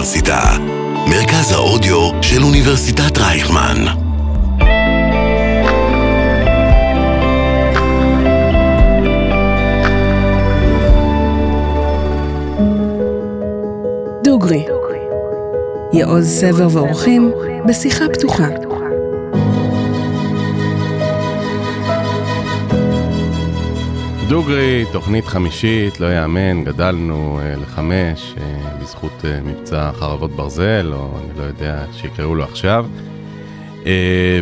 האוניברסיטה, מרכז האודיו של אוניברסיטת רייכמן. דוגרי, יעוז סבר ואורחים בשיחה פתוחה. דוגרי, תוכנית חמישית, לא יאמן, גדלנו uh, לחמש uh, בזכות uh, מבצע חרבות ברזל, או אני לא יודע, שיקראו לו עכשיו. Uh,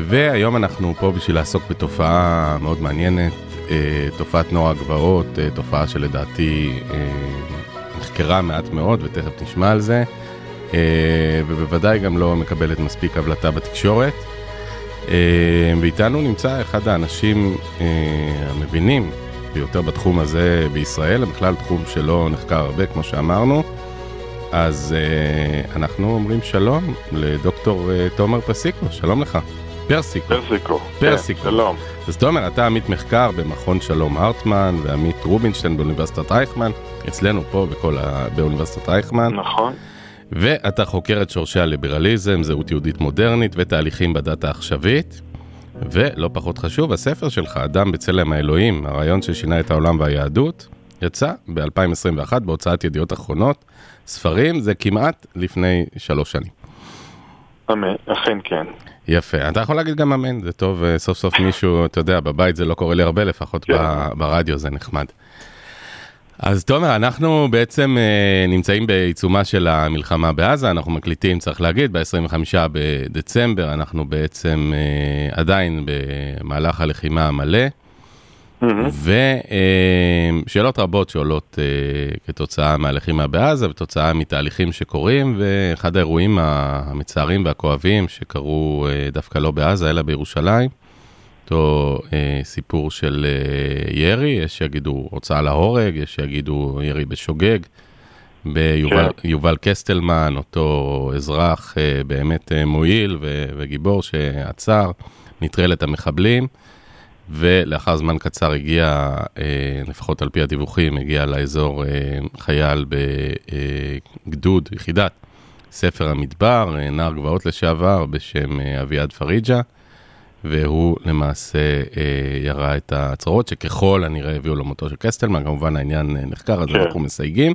והיום אנחנו פה בשביל לעסוק בתופעה מאוד מעניינת, uh, תופעת נוער הגבעות, uh, תופעה שלדעתי uh, נחקרה מעט מאוד, ותכף נשמע על זה, uh, ובוודאי גם לא מקבלת מספיק הבלטה בתקשורת. Uh, ואיתנו נמצא אחד האנשים uh, המבינים ביותר בתחום הזה בישראל, בכלל תחום שלא נחקר הרבה, כמו שאמרנו. אז uh, אנחנו אומרים שלום לדוקטור uh, תומר פסיקו, שלום לך. פרסיקו. פרסיקו. פרסיקו. כן, שלום. אז תומר, אתה עמית מחקר במכון שלום הרטמן ועמית רובינשטיין באוניברסיטת רייכמן, אצלנו פה בכל ה... באוניברסיטת רייכמן. נכון. ואתה חוקר את שורשי הליברליזם, זהות יהודית מודרנית ותהליכים בדת העכשווית. ולא פחות חשוב, הספר שלך, אדם בצלם האלוהים, הרעיון ששינה את העולם והיהדות, יצא ב-2021 בהוצאת ידיעות אחרונות. ספרים זה כמעט לפני שלוש שנים. אמן, אכן כן. יפה, אתה יכול להגיד גם אמן, זה טוב, אה, סוף סוף מישהו, אתה יודע, בבית זה לא קורה לי הרבה, לפחות כן. ברדיו זה נחמד. אז תומר, אנחנו בעצם אה, נמצאים בעיצומה של המלחמה בעזה, אנחנו מקליטים, צריך להגיד, ב-25 בדצמבר, אנחנו בעצם אה, עדיין במהלך הלחימה המלא, מהמם. ושאלות רבות שעולות אה, כתוצאה מהלחימה בעזה, ותוצאה מתהליכים שקורים, ואחד האירועים המצערים והכואבים שקרו אה, דווקא לא בעזה, אלא בירושלים. אותו אה, סיפור של אה, ירי, יש שיגידו הוצאה להורג, יש שיגידו ירי בשוגג. ביובל כן. קסטלמן, אותו אזרח אה, באמת אה, מועיל ו- וגיבור שעצר, נטרל את המחבלים, ולאחר זמן קצר הגיע, אה, לפחות על פי הדיווחים, הגיע לאזור אה, חייל בגדוד, יחידת ספר המדבר, אה, נער גבעות לשעבר, בשם אה, אביעד פריג'ה. והוא למעשה אה, ירה את ההצהרות שככל הנראה הביאו למותו של קסטלמן, כמובן העניין אה, נחקר, אז כן. אנחנו מסייגים.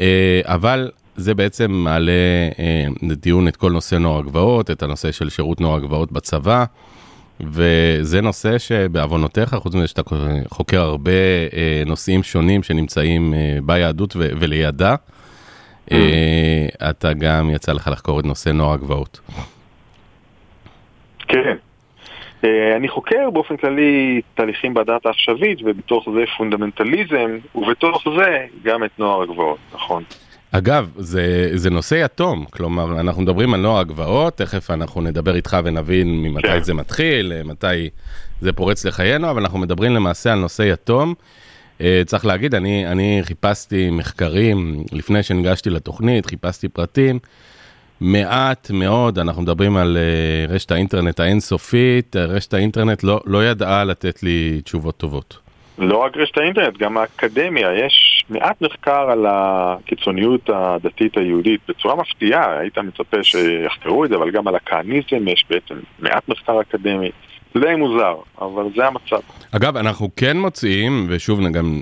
אה, אבל זה בעצם מעלה אה, לדיון את כל נושא נוער הגבעות, את הנושא של שירות נוער הגבעות בצבא, וזה נושא שבעוונותיך, חוץ מזה שאתה חוקר הרבה אה, נושאים שונים שנמצאים אה, ביהדות ו- ולידה, אה, אתה גם יצא לך לחקור את נושא נוער הגבעות. כן. אני חוקר באופן כללי תהליכים בדת העכשווית, ובתוך זה פונדמנטליזם, ובתוך זה גם את נוער הגבעות, נכון. אגב, זה, זה נושא יתום, כלומר, אנחנו מדברים על נוער הגבעות, תכף אנחנו נדבר איתך ונבין ממתי כן. זה מתחיל, אה, מתי זה פורץ לחיינו, אבל אנחנו מדברים למעשה על נושא יתום. אה, צריך להגיד, אני, אני חיפשתי מחקרים לפני שניגשתי לתוכנית, חיפשתי פרטים. מעט מאוד, אנחנו מדברים על אה, רשת האינטרנט האינסופית, אה, רשת האינטרנט לא, לא ידעה לתת לי תשובות טובות. לא רק רשת האינטרנט, גם האקדמיה, יש מעט מחקר על הקיצוניות הדתית היהודית בצורה מפתיעה, היית מצפה שיחקרו את זה, אבל גם על הכהניזם יש בעצם מעט מחקר אקדמי. די מוזר, אבל זה המצב. אגב, אנחנו כן מוצאים, ושוב גם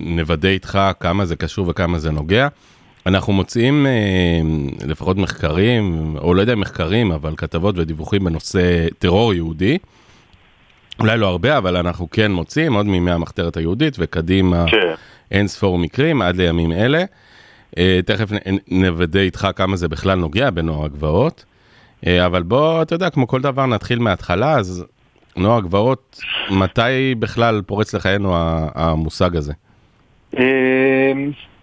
נוודא איתך כמה זה קשור וכמה זה נוגע, אנחנו מוצאים אה, לפחות מחקרים, או לא יודע מחקרים, אבל כתבות ודיווחים בנושא טרור יהודי. אולי לא הרבה, אבל אנחנו כן מוצאים, עוד מימי המחתרת היהודית וקדימה כן. אין ספור מקרים עד לימים אלה. אה, תכף נוודא איתך כמה זה בכלל נוגע בנוער הגבעות. אה, אבל בוא, אתה יודע, כמו כל דבר נתחיל מההתחלה, אז נוער הגבעות, מתי בכלל פורץ לחיינו המושג הזה?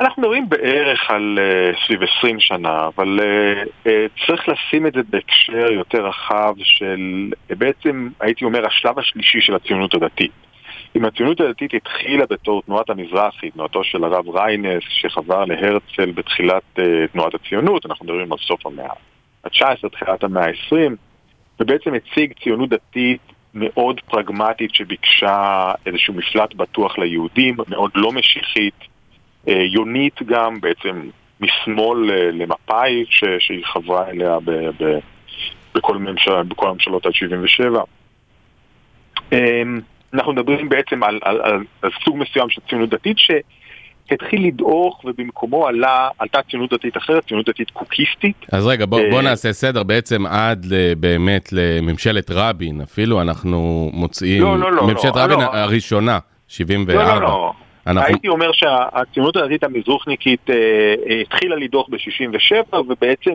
אנחנו מדברים בערך על אה, סביב 20 שנה, אבל אה, אה, צריך לשים את זה בהקשר יותר רחב של אה, בעצם, הייתי אומר, השלב השלישי של הציונות הדתית. אם הציונות הדתית התחילה בתור תנועת המזרחי, תנועתו של הרב ריינס, שחזר להרצל בתחילת אה, תנועת הציונות, אנחנו מדברים על סוף המאה ה-19, תחילת המאה ה-20, ובעצם הציג ציונות דתית מאוד פרגמטית שביקשה איזשהו מפלט בטוח ליהודים, מאוד לא משיחית, יונית גם, בעצם משמאל אה, למפא"י, ש, שהיא חברה אליה ב, ב, בכל, ממשל, בכל הממשלות עד 77. אמ, אנחנו מדברים בעצם על, על, על, על סוג מסוים של ציונות דתית שהתחיל לדעוך ובמקומו עלה, עלתה ציונות דתית אחרת, ציונות דתית קוקיסטית. אז רגע, בוא, בוא נעשה סדר, בעצם עד באמת לממשלת רבין, אפילו אנחנו מוצאים, לא, לא, לא, ממשלת לא, רבין לא. הראשונה, 74. לא, לא, לא. אנחנו... הייתי אומר שהציונות הדתית המזרוחניקית אה, אה, התחילה לדוח ב-67 ובעצם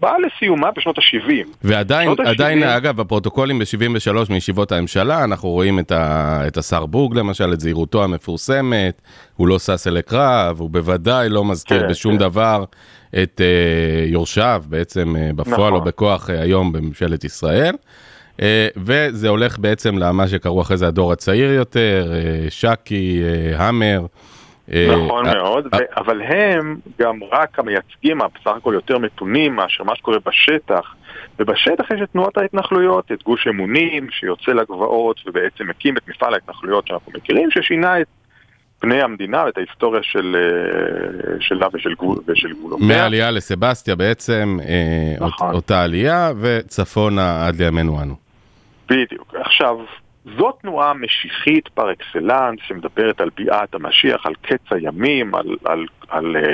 באה לסיומה בשנות ה-70. ועדיין, עדיין, אגב, בפרוטוקולים ב-73 מישיבות הממשלה, אנחנו רואים את, ה, את השר בורג למשל, את זהירותו המפורסמת, הוא לא שש אלי קרב, הוא בוודאי לא מזכיר כן, בשום כן. דבר את uh, יורשיו, בעצם uh, בפועל נכון. או בכוח uh, היום בממשלת ישראל. Uh, וזה הולך בעצם למה שקראו אחרי זה הדור הצעיר יותר, uh, שקי, uh, המר. נכון אה, מאוד, אה, אבל הם גם רק המייצגים בסך הכל יותר מתונים מאשר מה שקורה בשטח. ובשטח יש את תנועת ההתנחלויות, את גוש אמונים שיוצא לגבעות ובעצם מקים את מפעל ההתנחלויות שאנחנו מכירים, ששינה את פני המדינה ואת ההיסטוריה של, אה, שלה ושל, גבול, ושל גבולותיה. מהעלייה לסבסטיה בעצם, אה, נכון. אות, אותה עלייה, וצפונה עד לימינו אנו. בדיוק. עכשיו, זו תנועה משיחית פר אקסלנס שמדברת על ביאת המשיח, על קץ הימים, על, על, על, על,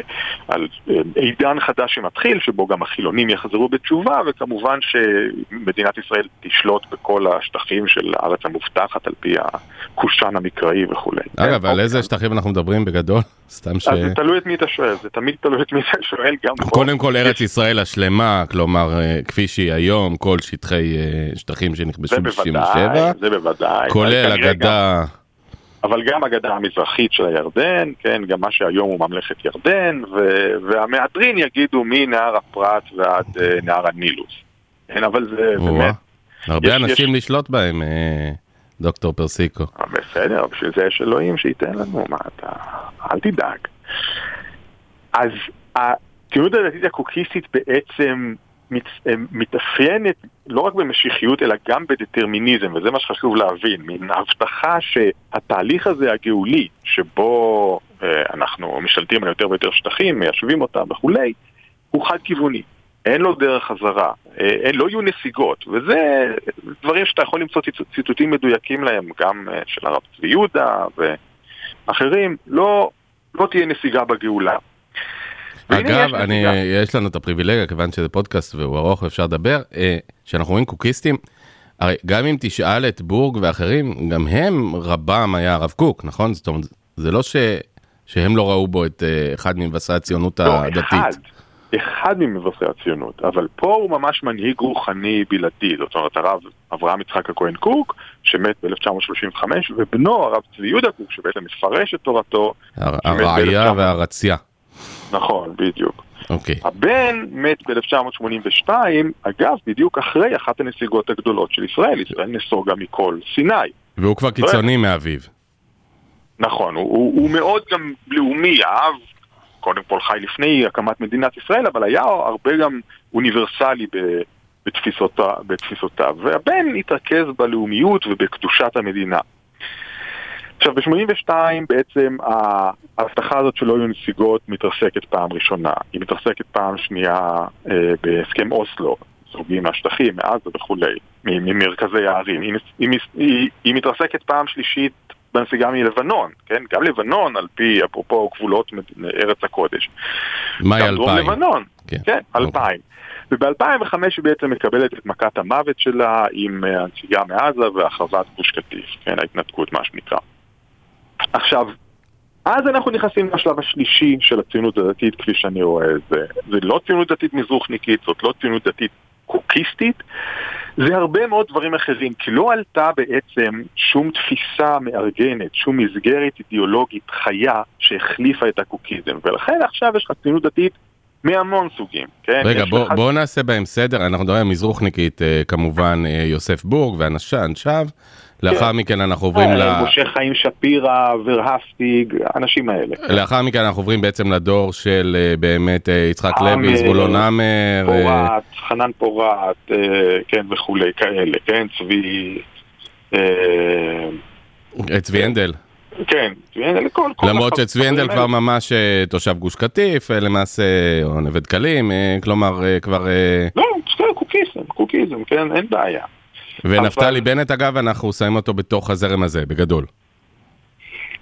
על אה, עידן חדש שמתחיל, שבו גם החילונים יחזרו בתשובה, וכמובן שמדינת ישראל תשלוט בכל השטחים של הארץ המובטחת על פי הקושאן המקראי וכולי. אגב, כן, על איזה אוקיי. שטחים אנחנו מדברים בגדול? סתם ש... אז זה תלוי את מי אתה שואל, זה תמיד תלוי את מי אתה שואל, גם פה. קודם כל ארץ יש- ישראל השלמה, כלומר, אה, כפי שהיא היום, כל שטחי אה, שטחים שנכבשו זה ב-67, בוודאי, זה בוודאי. כולל הגדה, אבל גם הגדה המזרחית של הירדן, כן, גם מה שהיום הוא ממלכת ירדן, ו- והמהדרין יגידו מנהר הפרת ועד אה, נהר הנילוס. כן, אבל זה באמת, הרבה יש- אנשים יש- לשלוט בהם, אה, דוקטור פרסיקו. בסדר, בשביל זה יש אלוהים שייתן לנו, מה אתה, אל תדאג. אז הציונות הדתית הקוקיסטית בעצם מת, אה, מתאפיינת לא רק במשיחיות אלא גם בדטרמיניזם, וזה מה שחשוב להבין, מין הבטחה שהתהליך הזה הגאולי, שבו אה, אנחנו משתלטים על יותר ויותר שטחים, מיישבים אותם וכולי, הוא חד-כיווני. אין לו דרך חזרה, אה, אין, לא יהיו נסיגות, וזה דברים שאתה יכול למצוא ציטוט- ציטוטים מדויקים להם, גם אה, של הרב צבי יהודה ואחרים, לא, לא תהיה נסיגה בגאולה. אגב, יש אני. יש לנו את הפריבילגיה, כיוון שזה פודקאסט והוא ארוך ואפשר לדבר, אה, שאנחנו רואים קוקיסטים, הרי גם אם תשאל את בורג ואחרים, גם הם, רבם היה הרב קוק, נכון? זאת אומרת, זה לא ש, שהם לא ראו בו את אה, אחד ממבשרי הציונות לא, הדתית. אחד, אחד ממבשרי הציונות, אבל פה הוא ממש מנהיג רוחני בלעדי, זאת אומרת הרב אברהם יצחק הכהן קוק, שמת ב-1935, ובנו הרב צבי יהודה קוק, שבעצם מפרש את תורתו, הר- שמת הרעיה ב- והרציה. נכון, בדיוק. אוקיי. הבן מת ב-1982, אגב, בדיוק אחרי אחת הנסיגות הגדולות של ישראל, ישראל נסוגה מכל סיני. והוא כבר קיצוני מאביו. נכון, הוא, הוא, הוא מאוד גם לאומי, אהב, קודם כל חי לפני הקמת מדינת ישראל, אבל היה הרבה גם אוניברסלי ב, בתפיסותה, בתפיסותיו, והבן התרכז בלאומיות ובקדושת המדינה. עכשיו, ב-82 בעצם ההבטחה הזאת שלא יהיו נסיגות מתרסקת פעם ראשונה. היא מתרסקת פעם שנייה אה, בהסכם אוסלו, סוגים מהשטחים, מעזה וכולי, ממרכזי הערים. היא, היא, היא, היא מתרסקת פעם שלישית בנסיגה מלבנון, כן? גם לבנון, על פי, אפרופו גבולות ארץ הקודש. מאי גם דרום 2000. לבנון, כן, כן, אוקיי. 2000. וב-2005 היא בעצם מקבלת את מכת המוות שלה עם אה, הנסיגה מעזה והחרבת גוש קטיף, כן, ההתנתקות מה שנקרא. עכשיו, אז אנחנו נכנסים לשלב השלישי של הציונות הדתית כפי שאני רואה את זה. זה לא ציונות דתית מזרוחניקית, זאת לא ציונות דתית קוקיסטית, זה הרבה מאוד דברים אחרים, כי לא עלתה בעצם שום תפיסה מארגנת, שום מסגרת אידיאולוגית חיה שהחליפה את הקוקיזם, ולכן עכשיו יש לך ציונות דתית מהמון סוגים, כן? רגע, יש בוא, לך- בוא נעשה בהם סדר, אנחנו מדברים על מזרוחניקית, אה, כמובן אה, יוסף בורג ואנשיו, לאחר מכן אנחנו עוברים ל... אה, משה חיים שפירא, ורהפטיג, האנשים האלה. לאחר מכן אנחנו עוברים בעצם לדור של אה, באמת אה, יצחק לוי, זבולון עמר, אה, פורת, חנן פורת, אה, כן, וכולי, כאלה, כן, צבי... אה, אה, צבי הנדל. כן, צבי הנדל, כל... למרות שצבי הנדל. כבר ממש אה, תושב גוש קטיף, אה, למעשה, או נווה דקלים, אה, כלומר, אה, כבר... אה, לא, קוקיזם, קוקיזם, כן, אין בעיה. ונפתלי אבל- בנט, אגב, אנחנו שמים אותו בתוך הזרם הזה, בגדול.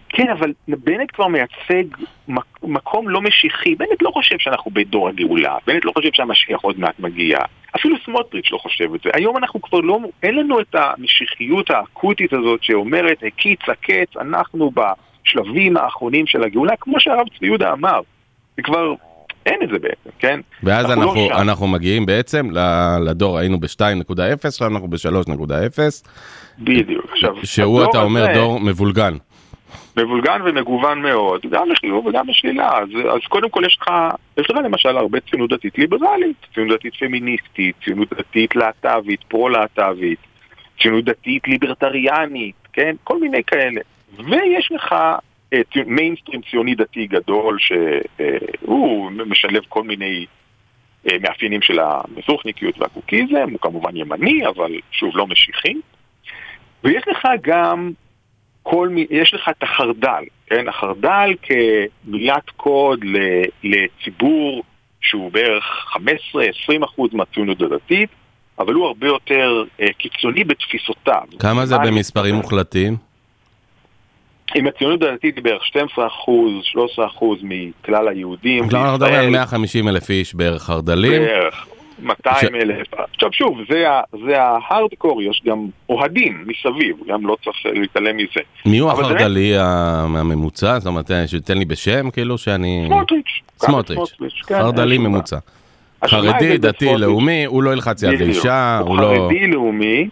כן, אבל בנט כבר מייצג מק- מקום לא משיחי. בנט לא חושב שאנחנו בדור הגאולה, בנט לא חושב שהמשיח עוד מעט מגיע. אפילו סמוטריץ' לא חושב את זה. היום אנחנו כבר לא, אין לנו את המשיחיות האקוטית הזאת שאומרת, הקיץ הקץ, אנחנו בשלבים האחרונים של הגאולה, כמו שהרב צבי יהודה אמר. זה כבר, אין את זה בעצם, כן? ואז אנחנו לא אנחנו, מגיעים בעצם לדור, היינו ב-2.0, עכשיו אנחנו ב-3.0, בדיוק. עכשיו, שהוא, אתה אומר, הזה- דור מבולגן. מבולגן ומגוון מאוד, גם לחיוב וגם לשלילה. אז, אז קודם כל יש לך, יש לך למשל הרבה ציונות דתית ליברלית, ציונות דתית פמיניסטית, ציונות דתית להט"בית, פרו-להט"בית, ציונות דתית ליברטריאנית, כן? כל מיני כאלה. ויש לך מיינסטרים ציוני דתי גדול שהוא משלב כל מיני אה, מאפיינים של המזוכניקיות והקוקיזם, הוא כמובן ימני, אבל שוב לא משיחי. ויש לך גם כל מי, יש לך את החרד"ל, כן? החרד"ל כמילת קוד לציבור שהוא בערך 15-20 אחוז מהציונות הדתית, אבל הוא הרבה יותר אה, קיצוני בתפיסותיו. כמה זה במספרים? מוחלטים? אם הציונות הדתית היא בערך 12 אחוז, 13 אחוז מכלל היהודים כלומר, אנחנו מדברים על בישראל, 150 אלף איש בערך חרד"לים. בערך 200 אלף. עכשיו שוב, זה זה ההארדקור, יש גם אוהדים מסביב, גם לא צריך להתעלם מזה. מי הוא החרד"לי הממוצע? זאת אומרת, אה, שתיתן לי בשם, כאילו שאני... סמוטריץ'. סמוטריץ'. כן, חרד"לי ממוצע. חרדי, דתי? לאומי, הוא לא ילחץ יד. לאישה, הוא הוא לא... חרדי לאומי.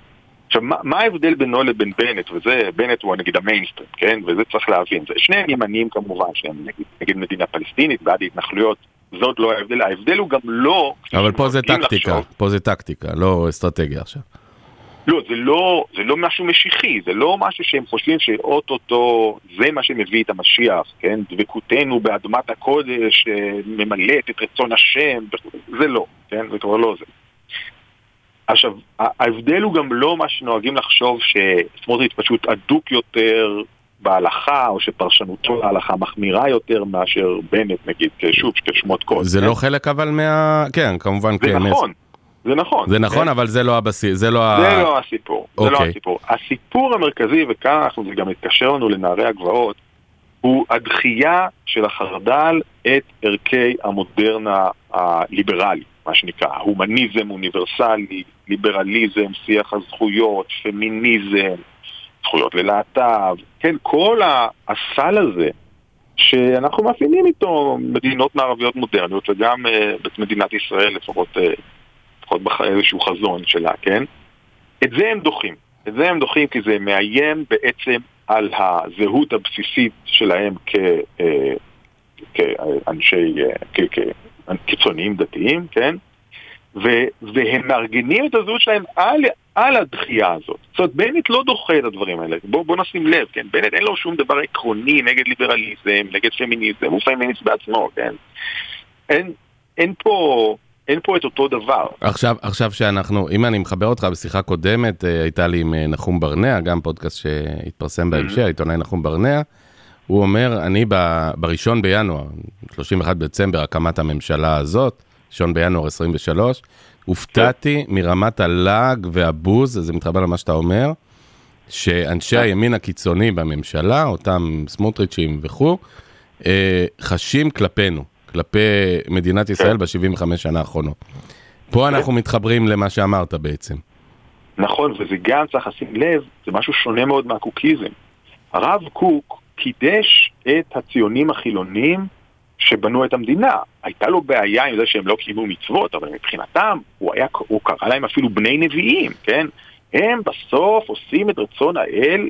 עכשיו, מה, מה ההבדל בינו לבין בנט, וזה, בנט הוא נגיד המיינסטרים, כן? וזה צריך להבין. זה, שניהם ימניים כמובן, שהם נגד, נגד מדינה פלסטינית, בעד התנחלויות, זאת לא ההבדל. ההבדל הוא גם לא... אבל פה זה טקטיקה, לחשוב- פה זה טקטיקה, לא אסטרטגיה עכשיו. לא, זה לא, זה לא משהו משיחי, זה לא משהו שהם חושבים שאו-טו-טו זה מה שמביא את המשיח, כן? דבקותנו באדמת הקודש אה, ממלאת את רצון השם, זה לא, כן? זה כבר לא זה. עכשיו, ההבדל הוא גם לא מה שנוהגים לחשוב שסמוטריץ' פשוט אדוק יותר בהלכה, או שפרשנותו להלכה מחמירה יותר מאשר בנט, נגיד, שוב, כשמות קוד. זה כן? לא חלק אבל מה... כן, כמובן, זה כן. נכון, זה נכון. זה נכון, כן? אבל זה לא הבסיס, זה לא זה ה... לא הסיפור, זה לא אוקיי. הסיפור. הסיפור המרכזי, וכאן אנחנו, זה גם מתקשר לנו לנערי הגבעות, הוא הדחייה של החרד"ל את ערכי המודרנה הליברלי, מה שנקרא, הומניזם אוניברסלי, ליברליזם, שיח הזכויות, פמיניזם, זכויות ללהט"ב, כן, כל הסל הזה שאנחנו מאפיינים איתו מדינות מערביות מודרניות וגם אה, מדינת ישראל לפחות אה, לפחות באיזשהו חזון שלה, כן? את זה הם דוחים. את זה הם דוחים כי זה מאיים בעצם על הזהות הבסיסית שלהם כ, אה, כאנשי, כ, כקיצוניים דתיים, כן? ו, והם מארגנים את הזהות שלהם על, על הדחייה הזאת. זאת אומרת, בנט לא דוחה את הדברים האלה. בוא, בוא נשים לב, כן? בנט אין לו שום דבר עקרוני נגד ליברליזם, נגד פמיניזם, הוא פמיניסט בעצמו, כן? אין, אין פה... אין פה את אותו דבר. עכשיו, עכשיו שאנחנו, אם אני מחבר אותך בשיחה קודמת, אה, הייתה לי עם אה, נחום ברנע, גם פודקאסט שהתפרסם בהמשך, עיתונאי נחום ברנע, הוא אומר, אני ב- בראשון בינואר, 31 בדצמבר, הקמת הממשלה הזאת, ראשון בינואר 23, הופתעתי מרמת הלעג והבוז, זה מתחבר למה שאתה אומר, שאנשי הימין הקיצוני בממשלה, אותם סמוטריצ'ים וכו', אה, חשים כלפינו, כלפי מדינת ישראל ב-75 שנה האחרונות. פה אנחנו מתחברים למה שאמרת בעצם. נכון, וזה גם צריך לשים לב, זה משהו שונה מאוד מהקוקיזם. הרב קוק קידש את הציונים החילונים שבנו את המדינה. הייתה לו בעיה עם זה שהם לא קיימו מצוות, אבל מבחינתם הוא, היה, הוא קרא להם אפילו בני נביאים, כן? הם בסוף עושים את רצון האל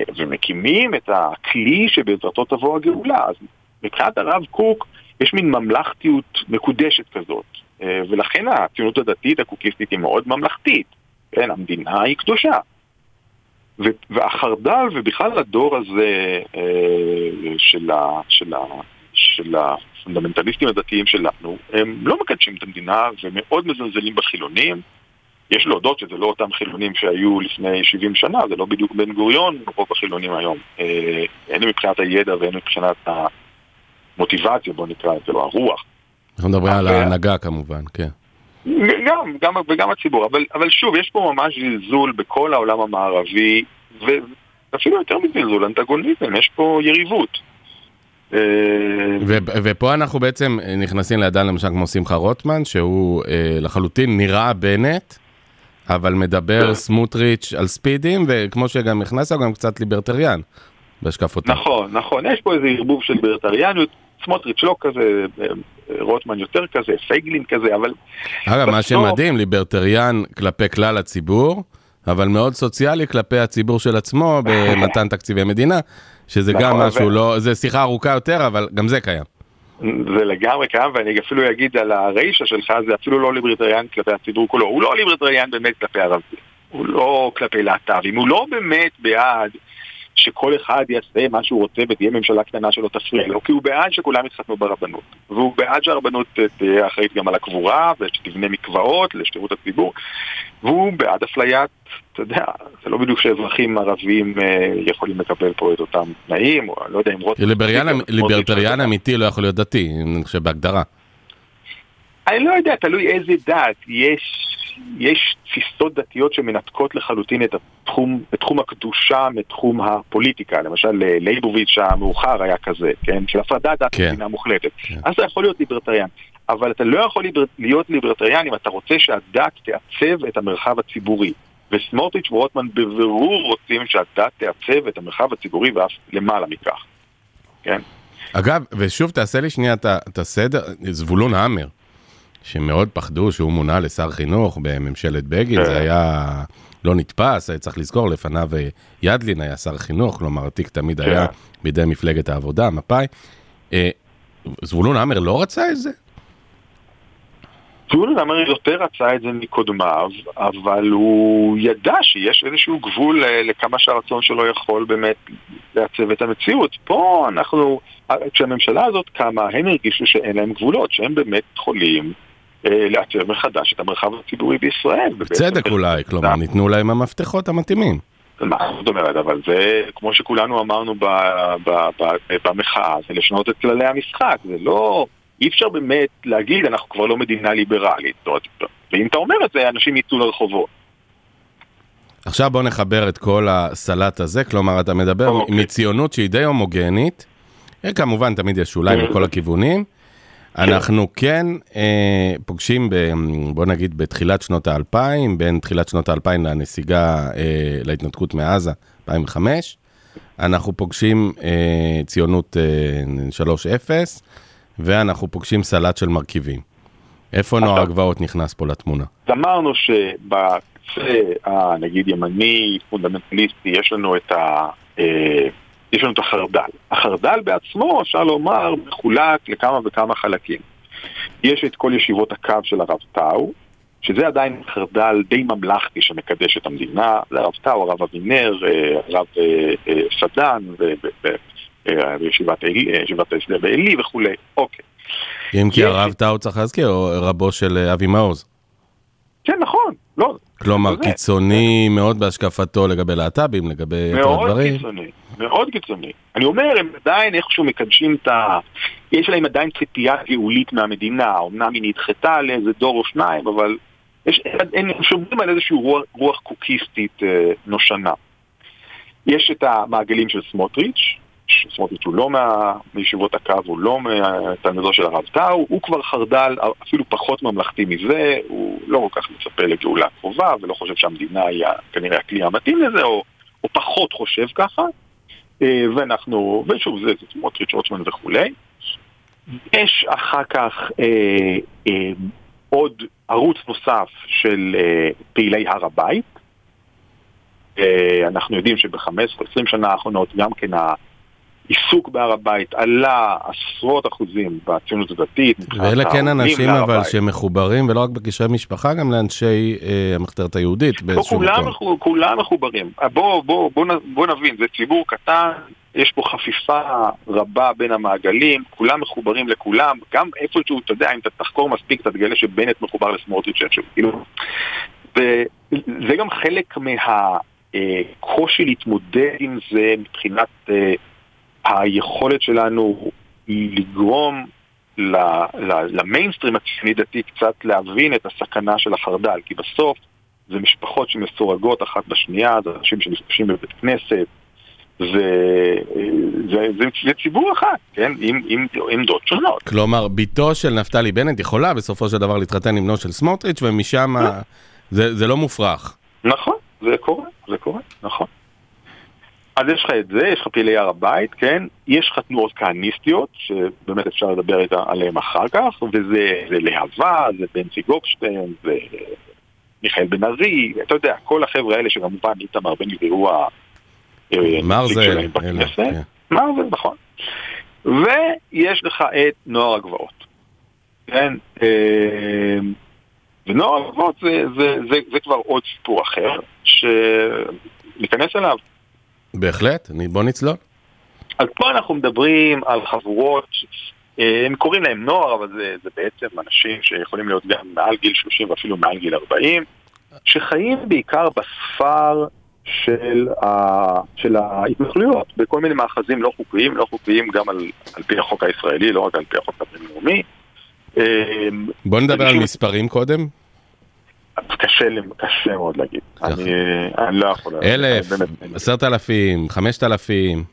אה, ומקימים את הכלי שבעזרתו תבוא הגאולה. אז מבחינת הרב קוק יש מין ממלכתיות מקודשת כזאת, אה, ולכן הציונות הדתית הקוקיסטית היא מאוד ממלכתית. כן, המדינה היא קדושה. והחרד"ל ובכלל הדור הזה אה, של, ה- של, ה- של הפונדמנטליסטים הדתיים שלנו, הם לא מקדשים את המדינה ומאוד מזלזלים בחילונים. יש להודות שזה לא אותם חילונים שהיו לפני 70 שנה, זה לא בדיוק בן גוריון, רוב החילונים היום. אה, הן מבחינת הידע והן מבחינת המוטיבציה, בוא נקרא את זה, לא הרוח. אנחנו מדברים על ההנהגה כמובן, כן. גם, גם, וגם הציבור, אבל, אבל שוב, יש פה ממש זלזול בכל העולם המערבי, ואפילו יותר מזלזול, אנטגוניזם, יש פה יריבות. אה, ופה אנחנו בעצם נכנסים לאדם למשל כמו שמחה רוטמן, שהוא אה, לחלוטין נראה בנט, אבל מדבר כן. סמוטריץ' על ספידים, וכמו שגם נכנס, הוא גם קצת ליברטריאן בהשקפותיו. נכון, נכון, יש פה איזה ערבוב של ליברטריאניות, סמוטריץ' לא כזה, רוטמן יותר כזה, פייגלין כזה, אבל... אגב, מה שמדהים, ליברטריאן כלפי כלל הציבור, אבל מאוד סוציאלי כלפי הציבור של עצמו במתן תקציבי מדינה, שזה גם נכון, משהו לא, זה שיחה ארוכה יותר, אבל גם זה קיים. זה לגמרי קיים, ואני אפילו אגיד על הרישה שלך, זה אפילו לא ליברטריאן כלפי הציבור כולו, הוא לא ליברטריאן באמת כלפי ערבים, הוא לא כלפי להט"בים, הוא לא באמת בעד שכל אחד יעשה מה שהוא רוצה ותהיה ממשלה קטנה שלא תפריע לו, כי הוא בעד שכולם יתחתנו ברבנות. והוא בעד שהרבנות תהיה אחראית גם על הקבורה, ושתבנה מקוואות לשירות הציבור, והוא בעד אפליית, אתה יודע, זה לא בדיוק שאזרחים ערבים אה, יכולים לקבל פה את אותם תנאים, או לא יודע אם רוטמן... ליברטריאן אמיתי לא יכול להיות דתי, אני חושב בהגדרה. אני לא יודע, תלוי איזה דת. יש, יש תפיסות דתיות שמנתקות לחלוטין את התחום, את תחום הקדושה מתחום הפוליטיקה. למשל, לייבוביץ' המאוחר היה כזה, כן? של הפרדת דת כן. מדינה מוחלטת. כן. אז אתה יכול להיות ליברטריאן. אבל אתה לא יכול להיות ליברטריאן אם אתה רוצה שהדת תעצב את המרחב הציבורי. וסמוטריץ' ורוטמן בבירור רוצים שהדת תעצב את המרחב הציבורי ואף למעלה מכך. כן? אגב, ושוב תעשה לי שנייה את הסדר, זבולון המר. שמאוד פחדו שהוא מונה לשר חינוך בממשלת בגין, זה כן. היה לא נתפס, צריך לזכור, לפניו אה, ידלין היה שר חינוך, כלומר התיק תמיד היה כן. בידי מפלגת העבודה, מפא"י. אה, זבולון המר לא רצה את זה? זבולון המר יותר רצה את זה מקודמיו, אבל הוא ידע שיש איזשהו גבול אה, לכמה שהרצון שלו יכול באמת לעצב את המציאות. פה אנחנו, כשהממשלה הזאת קמה, הם הרגישו שאין להם גבולות, שהם באמת יכולים אה, לעצב מחדש את המרחב הציבורי בישראל. בצדק אולי, כלומר ניתנו להם המפתחות המתאימים. מה זאת אומרת, אבל זה, כמו שכולנו אמרנו במחאה, זה לשנות את כללי המשחק, זה לא, אי אפשר באמת להגיד, אנחנו כבר לא מדינה ליברלית, ואם אתה אומר את זה, אנשים יצאו לרחובות. עכשיו בוא נחבר את כל הסלט הזה, כלומר אתה מדבר. אוקיי. מציונות שהיא די הומוגנית, כמובן תמיד יש שוליים מכל הכיוונים, אנחנו כן אה, פוגשים, ב, בוא נגיד, בתחילת שנות האלפיים, בין תחילת שנות האלפיים לנסיגה, אה, להתנתקות מעזה, 2005, אנחנו פוגשים אה, ציונות אה, 3-0, ואנחנו פוגשים סלט של מרכיבים. איפה נוער הגבעות נכנס פה לתמונה? אמרנו שבקצה, נגיד ימני, פונדמנטליסטי, יש לנו את ה... יש לנו את החרד"ל. החרד"ל בעצמו, אפשר לומר, מחולק לכמה וכמה חלקים. יש את כל ישיבות הקו של הרב טאו, שזה עדיין חרד"ל די ממלכתי שמקדש את המדינה, זה הרב טאו, הרב אבינר, אה, הרב אה, אה, סדן, וישיבת ההסדר בעלי וכולי, אוקיי. אם כי הרב טאו צריך להזכיר, רבו של אבי מעוז. כן, נכון, לא. כלומר, קיצוני מאוד בהשקפתו לגבי להט"בים, לגבי יתר הדברים. מאוד קיצוני, מאוד קיצוני. אני אומר, הם עדיין איכשהו מקדשים את ה... יש להם עדיין ציפייה גאולית מהמדינה, אמנם היא נדחתה לאיזה דור או שניים, אבל יש, הם שומרים על איזושהי רוח, רוח קוקיסטית אה, נושנה. יש את המעגלים של סמוטריץ', סמוטריץ' הוא לא מה, מישיבות הקו, הוא לא מהתלמידו של הרב טאו, הוא כבר חרד"ל אפילו פחות ממלכתי מזה, הוא לא כל כך מצפה לגאולה קרובה ולא חושב שהמדינה היא כנראה הכלי המתאים לזה, או, או פחות חושב ככה. אה, ואנחנו, ושוב, זה סמוטריץ', רוטמן וכולי. יש אחר כך אה, אה, עוד ערוץ נוסף של אה, פעילי הר הבית. אה, אנחנו יודעים שב-15-20 שנה האחרונות גם כן העיסוק בהר הבית עלה עשרות אחוזים בציונות הדתית. ואלה כן אנשים אבל שמחוברים, ולא רק בקשרי משפחה, גם לאנשי אה, המחתרת היהודית באיזשהו מקום. מחו, כולם מחוברים. בואו בוא, בוא, בוא נבין, זה ציבור קטן, יש פה חפיפה רבה בין המעגלים, כולם מחוברים לכולם, גם איפשהו, אתה יודע, אם אתה תחקור מספיק, אתה תגלה שבנט מחובר לסמוטריץ', כאילו... וזה גם חלק מהקושי להתמודד עם זה מבחינת אה, היכולת שלנו לגרום למיינסטרים הציוני דתי קצת להבין את הסכנה של החרד"ל, כי בסוף זה משפחות שמסורגות אחת בשנייה, זה אנשים שנפגשים בבית כנסת, זה, זה, זה, זה ציבור אחד, כן? עם, עם עמדות שונות. כלומר, בתו של נפתלי בנט יכולה בסופו של דבר להתחתן עם בנו של סמוטריץ', ומשם לא. זה, זה לא מופרך. נכון, זה קורה, זה קורה, נכון. אז יש לך את זה, יש לך פעילי הר הבית, כן? יש לך תנועות כהניסטיות, שבאמת אפשר לדבר עליהן אחר כך, וזה להבה, זה בנצי גופשטיין, זה מיכאל בן ארי, אתה יודע, כל החבר'ה האלה שכמובן איתמר בן גביר הוא מרזל, מרזל, נכון. ויש לך את נוער הגבעות. כן? ונוער הגבעות זה, זה, זה, זה כבר עוד סיפור אחר, שניכנס אליו. בהחלט, בוא נצלול. אז פה אנחנו מדברים על חבורות, הם קוראים להם נוער, אבל זה, זה בעצם אנשים שיכולים להיות גם מעל גיל 30 ואפילו מעל גיל 40, שחיים בעיקר בספר של, ה, של ההתנחלויות, בכל מיני מאחזים לא חוקיים, לא חוקיים גם על, על פי החוק הישראלי, לא רק על פי החוק הבינלאומי. בוא נדבר על מספרים קודם. קשה, קשה מאוד להגיד, אני, אני לא יכול... אלף, עשרת אלפים, חמשת אלפים.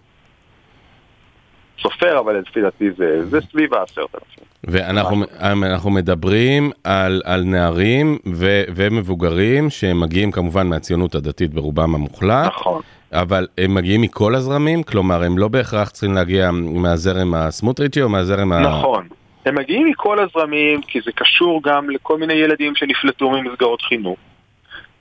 סופר, אבל לפי דעתי זה, זה סביב העשרת אלפים. ואנחנו מדברים על, על נערים ו, ומבוגרים שמגיעים כמובן מהציונות הדתית ברובם המוחלט. נכון. אבל הם מגיעים מכל הזרמים? כלומר, הם לא בהכרח צריכים להגיע מהזרם הסמוטריצ'י או מהזרם ה... נכון. הם מגיעים מכל הזרמים כי זה קשור גם לכל מיני ילדים שנפלטו ממסגרות חינוך.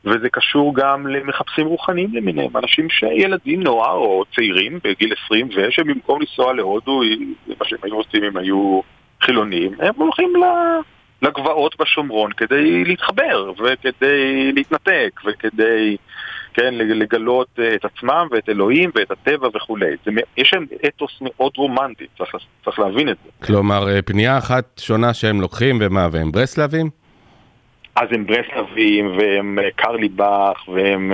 וזה קשור גם למחפשים רוחניים למיניהם, אנשים שילדים נוער או צעירים בגיל 20 ושבמקום לנסוע להודו, מה שהם היו עושים אם היו חילונים, הם הולכים לגבעות בשומרון כדי להתחבר וכדי להתנתק וכדי כן, לגלות אה, את עצמם ואת אלוהים ואת הטבע וכולי. זה, יש להם אתוס מאוד רומנטי, צריך, צריך להבין את זה. כלומר, אה, פנייה אחת שונה שהם לוקחים, ומה, והם ברסלבים? אז הם ברסלבים, והם אה, קרליבך, והם,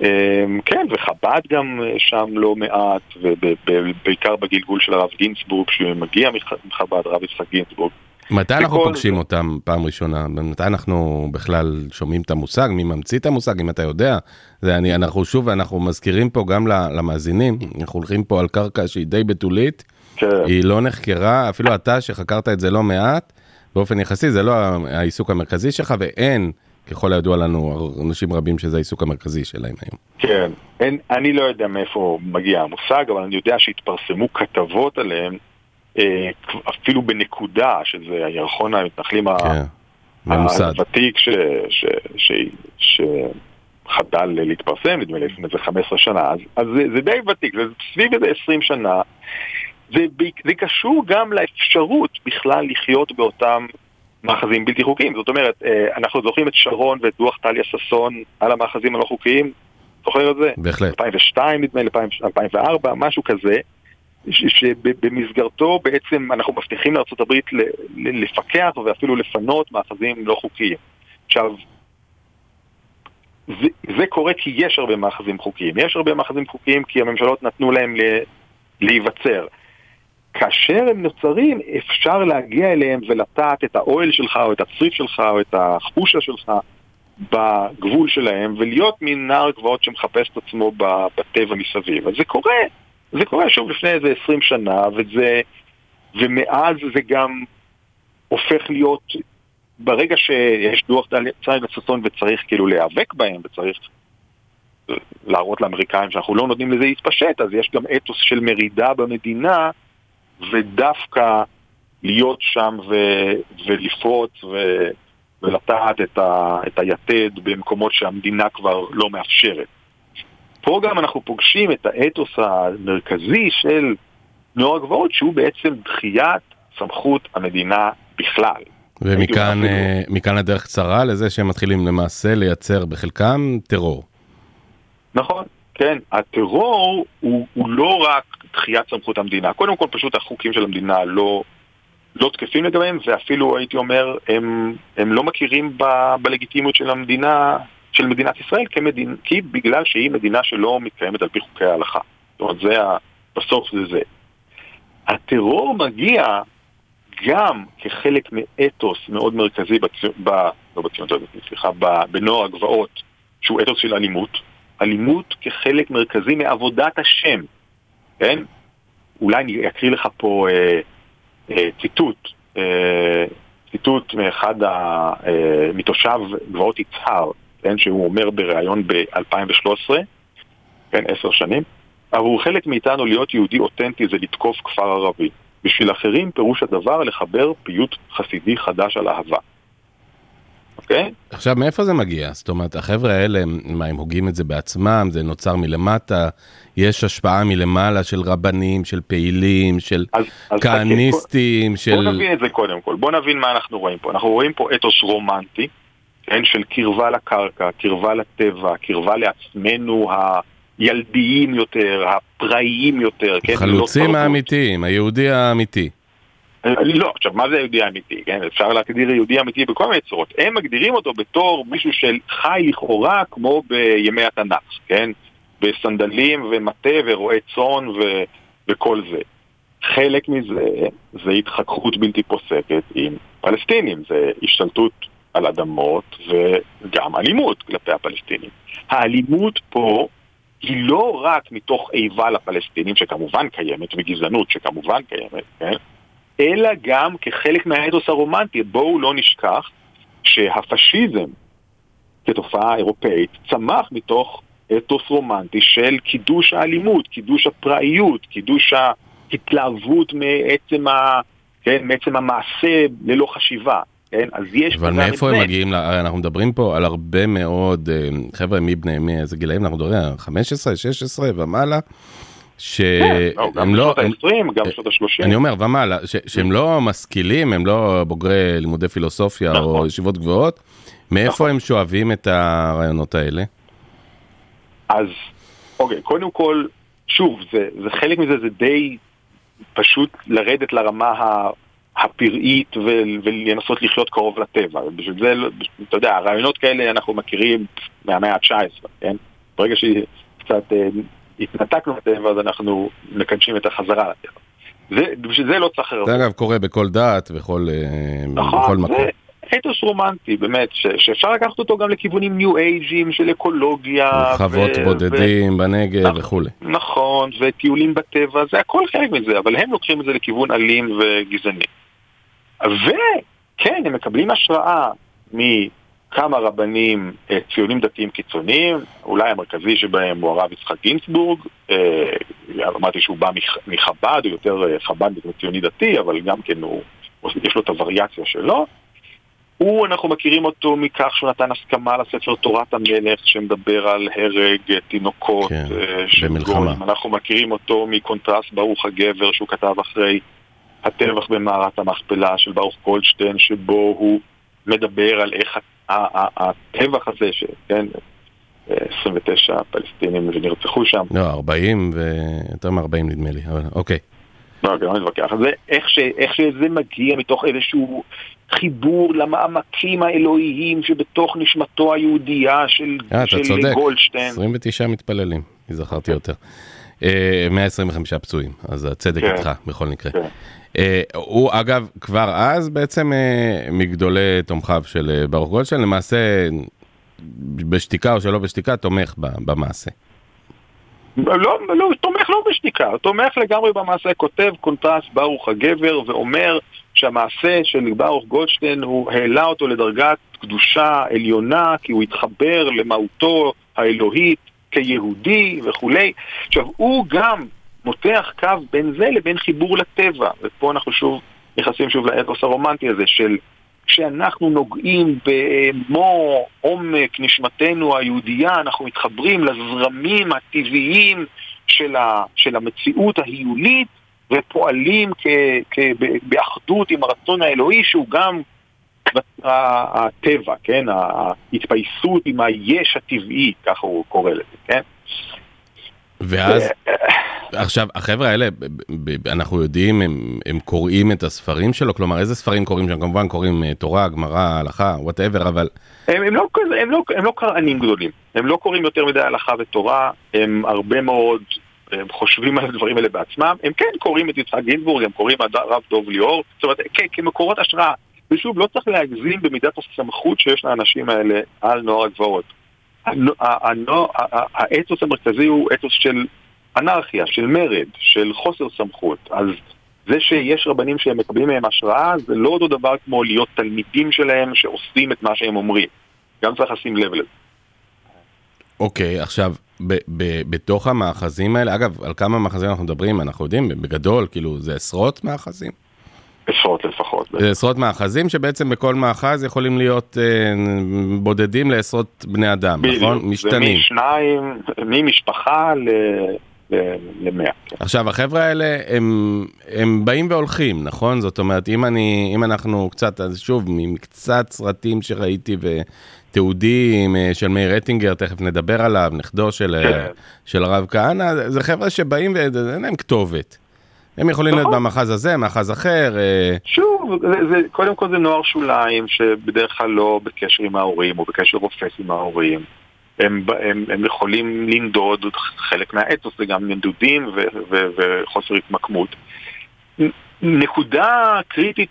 הם, כן, וחב"ד גם שם לא מעט, ובעיקר בגלגול של הרב גינצבורג, שמגיע מחב"ד, הרב יצחק גינצבורג. מתי אנחנו פוגשים אותם פעם ראשונה? מתי אנחנו בכלל שומעים את המושג? מי ממציא את המושג, אם אתה יודע? זה אני, אנחנו שוב, אנחנו מזכירים פה גם למאזינים, אנחנו הולכים פה על קרקע שהיא די בתולית, כן. היא לא נחקרה, אפילו אתה שחקרת את זה לא מעט, באופן יחסי זה לא העיסוק המרכזי שלך, ואין, ככל הידוע לנו, אנשים רבים שזה העיסוק המרכזי שלהם היום. כן, אין, אני לא יודע מאיפה מגיע המושג, אבל אני יודע שהתפרסמו כתבות עליהם. אה, אפילו בנקודה, שזה הירחון המתנחלים כן, הוותיק שחדל להתפרסם, נדמה לי לפני איזה 15 שנה, אז, אז זה, זה די ותיק, זה סביב איזה 20 שנה. זה, זה קשור גם לאפשרות בכלל לחיות באותם מאחזים בלתי חוקיים. זאת אומרת, אה, אנחנו זוכרים את שרון ואת דוח טליה ששון על המאחזים הלא חוקיים, זוכר את זה? בהחלט. 2002 נדמה לי, 2004, משהו כזה. שבמסגרתו בעצם אנחנו מבטיחים לארה"ב לפקח ואפילו לפנות מאחזים לא חוקיים. עכשיו, זה, זה קורה כי יש הרבה מאחזים חוקיים. יש הרבה מאחזים חוקיים כי הממשלות נתנו להם להיווצר. כאשר הם נוצרים, אפשר להגיע אליהם ולטעת את האוהל שלך, או את הצריף שלך, או את החושה שלך בגבול שלהם, ולהיות מין נער גבעות שמחפש את עצמו בטבע מסביב. אז זה קורה זה קורה שוב לפני איזה 20 שנה, וזה, ומאז זה גם הופך להיות, ברגע שיש דוח צייד לצפון וצריך כאילו להיאבק בהם, וצריך להראות לאמריקאים שאנחנו לא נותנים לזה להתפשט, אז יש גם אתוס של מרידה במדינה, ודווקא להיות שם ו- ולפרוץ ו- ולטעת את, ה- את היתד במקומות שהמדינה כבר לא מאפשרת. פה גם אנחנו פוגשים את האתוס המרכזי של נוער הגבעות, שהוא בעצם דחיית סמכות המדינה בכלל. ומכאן מכאן הדרך קצרה לזה שהם מתחילים למעשה לייצר בחלקם טרור. נכון, כן. הטרור הוא, הוא לא רק דחיית סמכות המדינה. קודם כל פשוט החוקים של המדינה לא, לא תקפים לגביהם, ואפילו הייתי אומר, הם, הם לא מכירים ב, בלגיטימיות של המדינה, של מדינת ישראל, כמדין, כי בגלל שהיא מדינה שלא מתקיימת על פי חוקי ההלכה. זאת אומרת, זה בסוף זה זה. הטרור מגיע גם כחלק מאתוס מאוד מרכזי, בצ... ב... לא בציונות סליחה, בנוער הגבעות, שהוא אתוס של אלימות. אלימות כחלק מרכזי מעבודת השם, כן? אולי אני אקריא לך פה אה, אה, ציטוט, אה, ציטוט מאחד, ה, אה, מתושב גבעות יצהר, כן? שהוא אומר בריאיון ב-2013, כן, עשר שנים, עבור חלק מאיתנו להיות יהודי אותנטי זה לתקוף כפר ערבי. בשביל אחרים פירוש הדבר לחבר פיוט חסידי חדש על אהבה. אוקיי? עכשיו, מאיפה זה מגיע? זאת אומרת, החבר'ה האלה, מה, הם הוגים את זה בעצמם? זה נוצר מלמטה? יש השפעה מלמעלה של רבנים, של פעילים, של אז, אז כהניסטים, של... בוא נבין את זה קודם כל. בוא נבין מה אנחנו רואים פה. אנחנו רואים פה אתוס רומנטי, כן, של קרבה לקרקע, קרבה לטבע, קרבה לעצמנו הילדיים יותר, הפראיים יותר, כן? חלוצים לא האמיתיים, היהודי האמיתי. לא, עכשיו מה זה יהודי אמיתי, כן? אפשר להגדיר יהודי אמיתי בכל מיני צורות. הם מגדירים אותו בתור מישהו שחי לכאורה כמו בימי התנ"ך, כן? בסנדלים ומטה ורועה צאן ו... וכל זה. חלק מזה זה התחככות בלתי פוסקת עם פלסטינים, זה השתלטות על אדמות וגם אלימות כלפי הפלסטינים. האלימות פה היא לא רק מתוך איבה לפלסטינים, שכמובן קיימת, וגזענות שכמובן קיימת, כן? אלא גם כחלק מהאתוס הרומנטי. בואו לא נשכח שהפשיזם כתופעה אירופאית צמח מתוך אתוס רומנטי של קידוש האלימות, קידוש הפראיות, קידוש ההתלהבות מעצם, ה, כן, מעצם המעשה ללא חשיבה. כן, אז יש... אבל מאיפה הם מגיעים? אנחנו מדברים פה על הרבה מאוד אה, חבר'ה מבני, מאיזה גילאים אנחנו מדברים? 15, 16 ומעלה. שהם כן, לא, גם בשנות ה-20, גם בשנות ה-30. אני אומר, ומעלה, שהם לא משכילים, הם לא בוגרי לימודי פילוסופיה או נכון. ישיבות גבוהות, מאיפה נכון. הם שואבים את הרעיונות האלה? אז, אוקיי, קודם כל, שוב, זה חלק מזה, זה די פשוט לרדת לרמה הפראית ולנסות לחיות קרוב לטבע. בשביל זה, אתה יודע, רעיונות כאלה אנחנו מכירים מהמאה ה-19, כן? ברגע שקצת אה, התנתקנו מהטבע, אז אנחנו מקדשים את החזרה לטבע. זה, בשביל זה לא צריך... זה אגב קורה בכל דת, בכל, אה, נכון, בכל מקום. זה אתוס רומנטי, באמת, ש, שאפשר לקחת אותו גם לכיוונים ניו אייג'ים של אקולוגיה. חוות ו- בודדים ו- בנגב נכ- וכולי. נכון, וטיולים בטבע, זה הכל חלק מזה, אבל הם לוקחים את זה לכיוון אלים וגזעני. וכן, הם מקבלים השראה מכמה רבנים אה, ציונים דתיים קיצוניים, אולי המרכזי שבהם הוא הרב יצחק גינצבורג, אה, אמרתי שהוא בא מחב"ד, הוא יותר אה, חב"ד ציוני דתי, אבל גם כן הוא, יש לו את הווריאציה שלו. הוא, אנחנו מכירים אותו מכך שהוא נתן הסכמה לספר תורת המלך שמדבר על הרג תינוקות כן, גולים. אנחנו מכירים אותו מקונטרסט ברוך הגבר שהוא כתב אחרי הטבח במערת המכפלה של ברוך גולדשטיין, שבו הוא מדבר על איך הטבח הזה, שכן, 29 פלסטינים שנרצחו שם. לא, 40 ויותר מ-40 נדמה לי, אבל אוקיי. לא, גם לא נתווכח על זה. איך, ש, איך שזה מגיע מתוך איזשהו חיבור למעמקים האלוהיים שבתוך נשמתו היהודייה של, 아, של צודק. גולדשטיין. 29 מתפללים, זכרתי יותר. 125 פצועים, אז הצדק כן. איתך בכל מקרה. כן. אה, הוא אגב כבר אז בעצם אה, מגדולי תומכיו של אה, ברוך גולדשטיין, למעשה בשתיקה או שלא בשתיקה תומך במעשה. לא, לא, תומך לא בשתיקה, תומך לגמרי במעשה, כותב קונטרס ברוך הגבר ואומר שהמעשה של ברוך גולדשטיין הוא העלה אותו לדרגת קדושה עליונה כי הוא התחבר למהותו האלוהית כיהודי וכולי. עכשיו, הוא גם מותח קו בין זה לבין חיבור לטבע, ופה אנחנו שוב נכנסים שוב לאתוס הרומנטי הזה של כשאנחנו נוגעים במו עומק נשמתנו היהודייה, אנחנו מתחברים לזרמים הטבעיים של, ה, של המציאות ההיולית ופועלים כ, כ, באחדות עם הרצון האלוהי שהוא גם הטבע, כן? ההתפייסות עם היש הטבעי, ככה הוא קורא לזה, כן? ואז, עכשיו, החבר'ה האלה, אנחנו יודעים, הם, הם קוראים את הספרים שלו? כלומר, איזה ספרים קוראים שם? כמובן קוראים אה, תורה, גמרא, הלכה, וואטאבר, אבל... הם, הם, לא, הם, לא, הם לא קרענים גדולים, הם לא קוראים יותר מדי הלכה ותורה, הם הרבה מאוד הם חושבים על הדברים האלה בעצמם, הם כן קוראים את יצחק גינבורג, הם קוראים את הרב דוב ליאור, זאת אומרת, כן, כמקורות השראה. ושוב, לא צריך להגזים במידת הסמכות שיש לאנשים האלה על נוער הגבעות. האתוס המרכזי הוא אתוס של אנרכיה, של מרד, של חוסר סמכות. אז זה שיש רבנים שהם מקבלים מהם השראה, זה לא אותו דבר כמו להיות תלמידים שלהם שעושים את מה שהם אומרים. גם צריך לשים לב לזה. אוקיי, okay, עכשיו, ב- ב- בתוך המאחזים האלה, אגב, על כמה מאחזים אנחנו מדברים, אנחנו יודעים, בגדול, כאילו, זה עשרות מאחזים? עשרות עשרות מאחזים שבעצם בכל מאחז יכולים להיות אה, בודדים לעשרות בני אדם. נכון? משתנים. זה משניים, ממשפחה ל... למאה. כן. עכשיו החבר'ה האלה הם, הם באים והולכים נכון זאת אומרת אם אני אם אנחנו קצת אז שוב מקצת סרטים שראיתי ותיעודים אה, של מאיר רטינגר תכף נדבר עליו נכדו של, אה, כן. של הרב כהנא זה חבר'ה שבאים ואין להם כתובת. הם יכולים להיות נכון. במאחז הזה, מאחז אחר. אה, שוב, זה, זה, קודם כל זה נוער שוליים שבדרך כלל לא בקשר עם ההורים או בקשר רופס עם ההורים. הם, הם, הם יכולים לנדוד, חלק מהאתוס זה גם נדודים ו, ו, וחוסר התמקמות. נקודה קריטית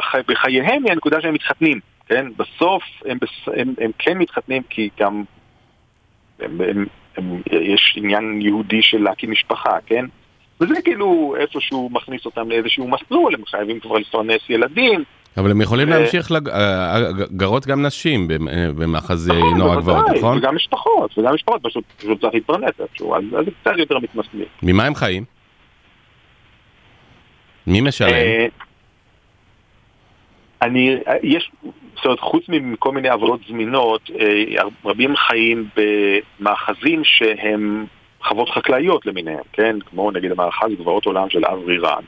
שבחייהם היא הנקודה שהם מתחתנים, כן? בסוף הם, הם, הם כן מתחתנים כי גם הם, הם, הם, יש עניין יהודי של להקים משפחה, כן? וזה כאילו איפשהו מכניס אותם לאיזשהו מסלול, הם חייבים כבר לפרנס ילדים. אבל הם יכולים ו... להמשיך, לג... אה, אה, גרות גם נשים במאחז נכון, נוער הגבעות, נכון? וגם משפחות, וגם משפחות, פשוט, פשוט צריך להתפרנס איפשהו, אז זה קצת יותר מתמסמים. ממה הם חיים? מי משלם? אה, אני, יש, זאת אומרת, חוץ מכל מיני עבודות זמינות, אה, רבים חיים במאחזים שהם חוות חקלאיות למיניהם, כן? כמו נגיד המאחז גבעות עולם של אברי רן,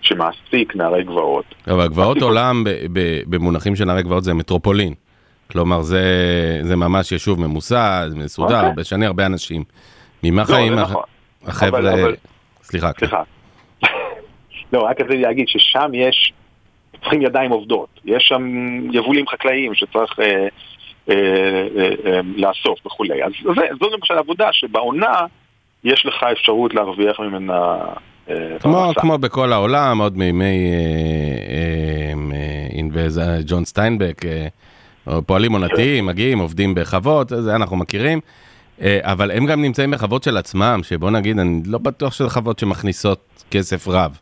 שמעסיק נערי גבעות. אבל גבעות עולם במונחים של נערי גבעות זה מטרופולין. כלומר, זה, זה ממש יישוב ממוסד, מסודר, okay. אוקיי. בשני הרבה אנשים. ממה לא, חיים נכון. החבר'ה... אבל, אבל... סליחה. כן. סליחה. לא, רק רציתי להגיד ששם יש צריכים ידיים עובדות. יש שם יבולים חקלאיים שצריך אה, אה, אה, אה, לאסוף וכולי. אז זה, זו למשל עבודה שבעונה יש לך אפשרות להרוויח ממנה אה, כמו, כמו בכל העולם, עוד מימי אינבז, אה, ג'ון סטיינבק, פועלים עונתיים, מגיעים, עובדים בחוות, זה אנחנו מכירים. אבל הם גם נמצאים בחוות של עצמם, שבוא נגיד, אני לא בטוח שזה חוות שמכניסות כסף רב.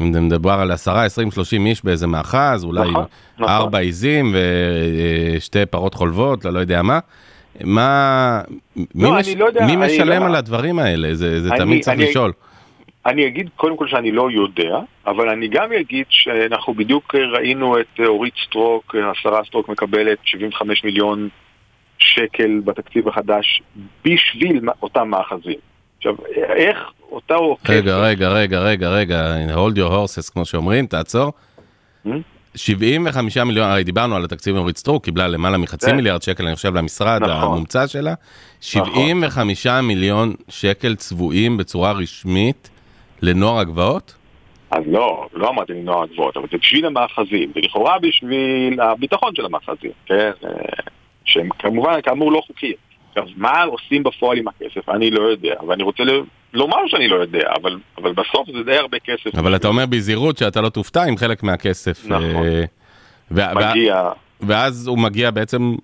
אם מדבר על 10, 20, 30 איש באיזה מאחז, אולי נכון, נכון. ארבע עיזים ושתי פרות חולבות, לא, לא יודע מה. מה, לא, מי, מש, לא יודע, מי משלם לא... על הדברים האלה? זה, זה אני, תמיד צריך אני, לשאול. אני אגיד קודם כל שאני לא יודע, אבל אני גם אגיד שאנחנו בדיוק ראינו את אורית סטרוק, השרה סטרוק מקבלת 75 מיליון שקל בתקציב החדש בשביל אותם מאחזים. עכשיו, איך אותה עוקפת... רגע, רגע, רגע, רגע, רגע, hold your horses, כמו שאומרים, תעצור. 75 hmm? מיליון, הרי דיברנו על התקציב עם אורית סטרוק, קיבלה למעלה מחצי כן. מיליארד שקל, אני חושב, למשרד נכון. המומצא שלה. 75 נכון. מיליון שקל צבועים בצורה רשמית לנוער הגבעות? אז לא, לא אמרתי לנוער הגבעות, אבל זה בשביל המאחזים, ולכאורה בשביל הביטחון של המאחזים, כן? אה, שהם כמובן, כאמור, לא חוקיים. עכשיו, מה עושים בפועל עם הכסף? אני לא יודע, ואני רוצה לומר שאני לא יודע, אבל, אבל בסוף זה די הרבה כסף. אבל אתה אומר בזהירות שאתה לא תופתע עם חלק מהכסף. נכון. ו- מגיע. ואז הוא מגיע בעצם,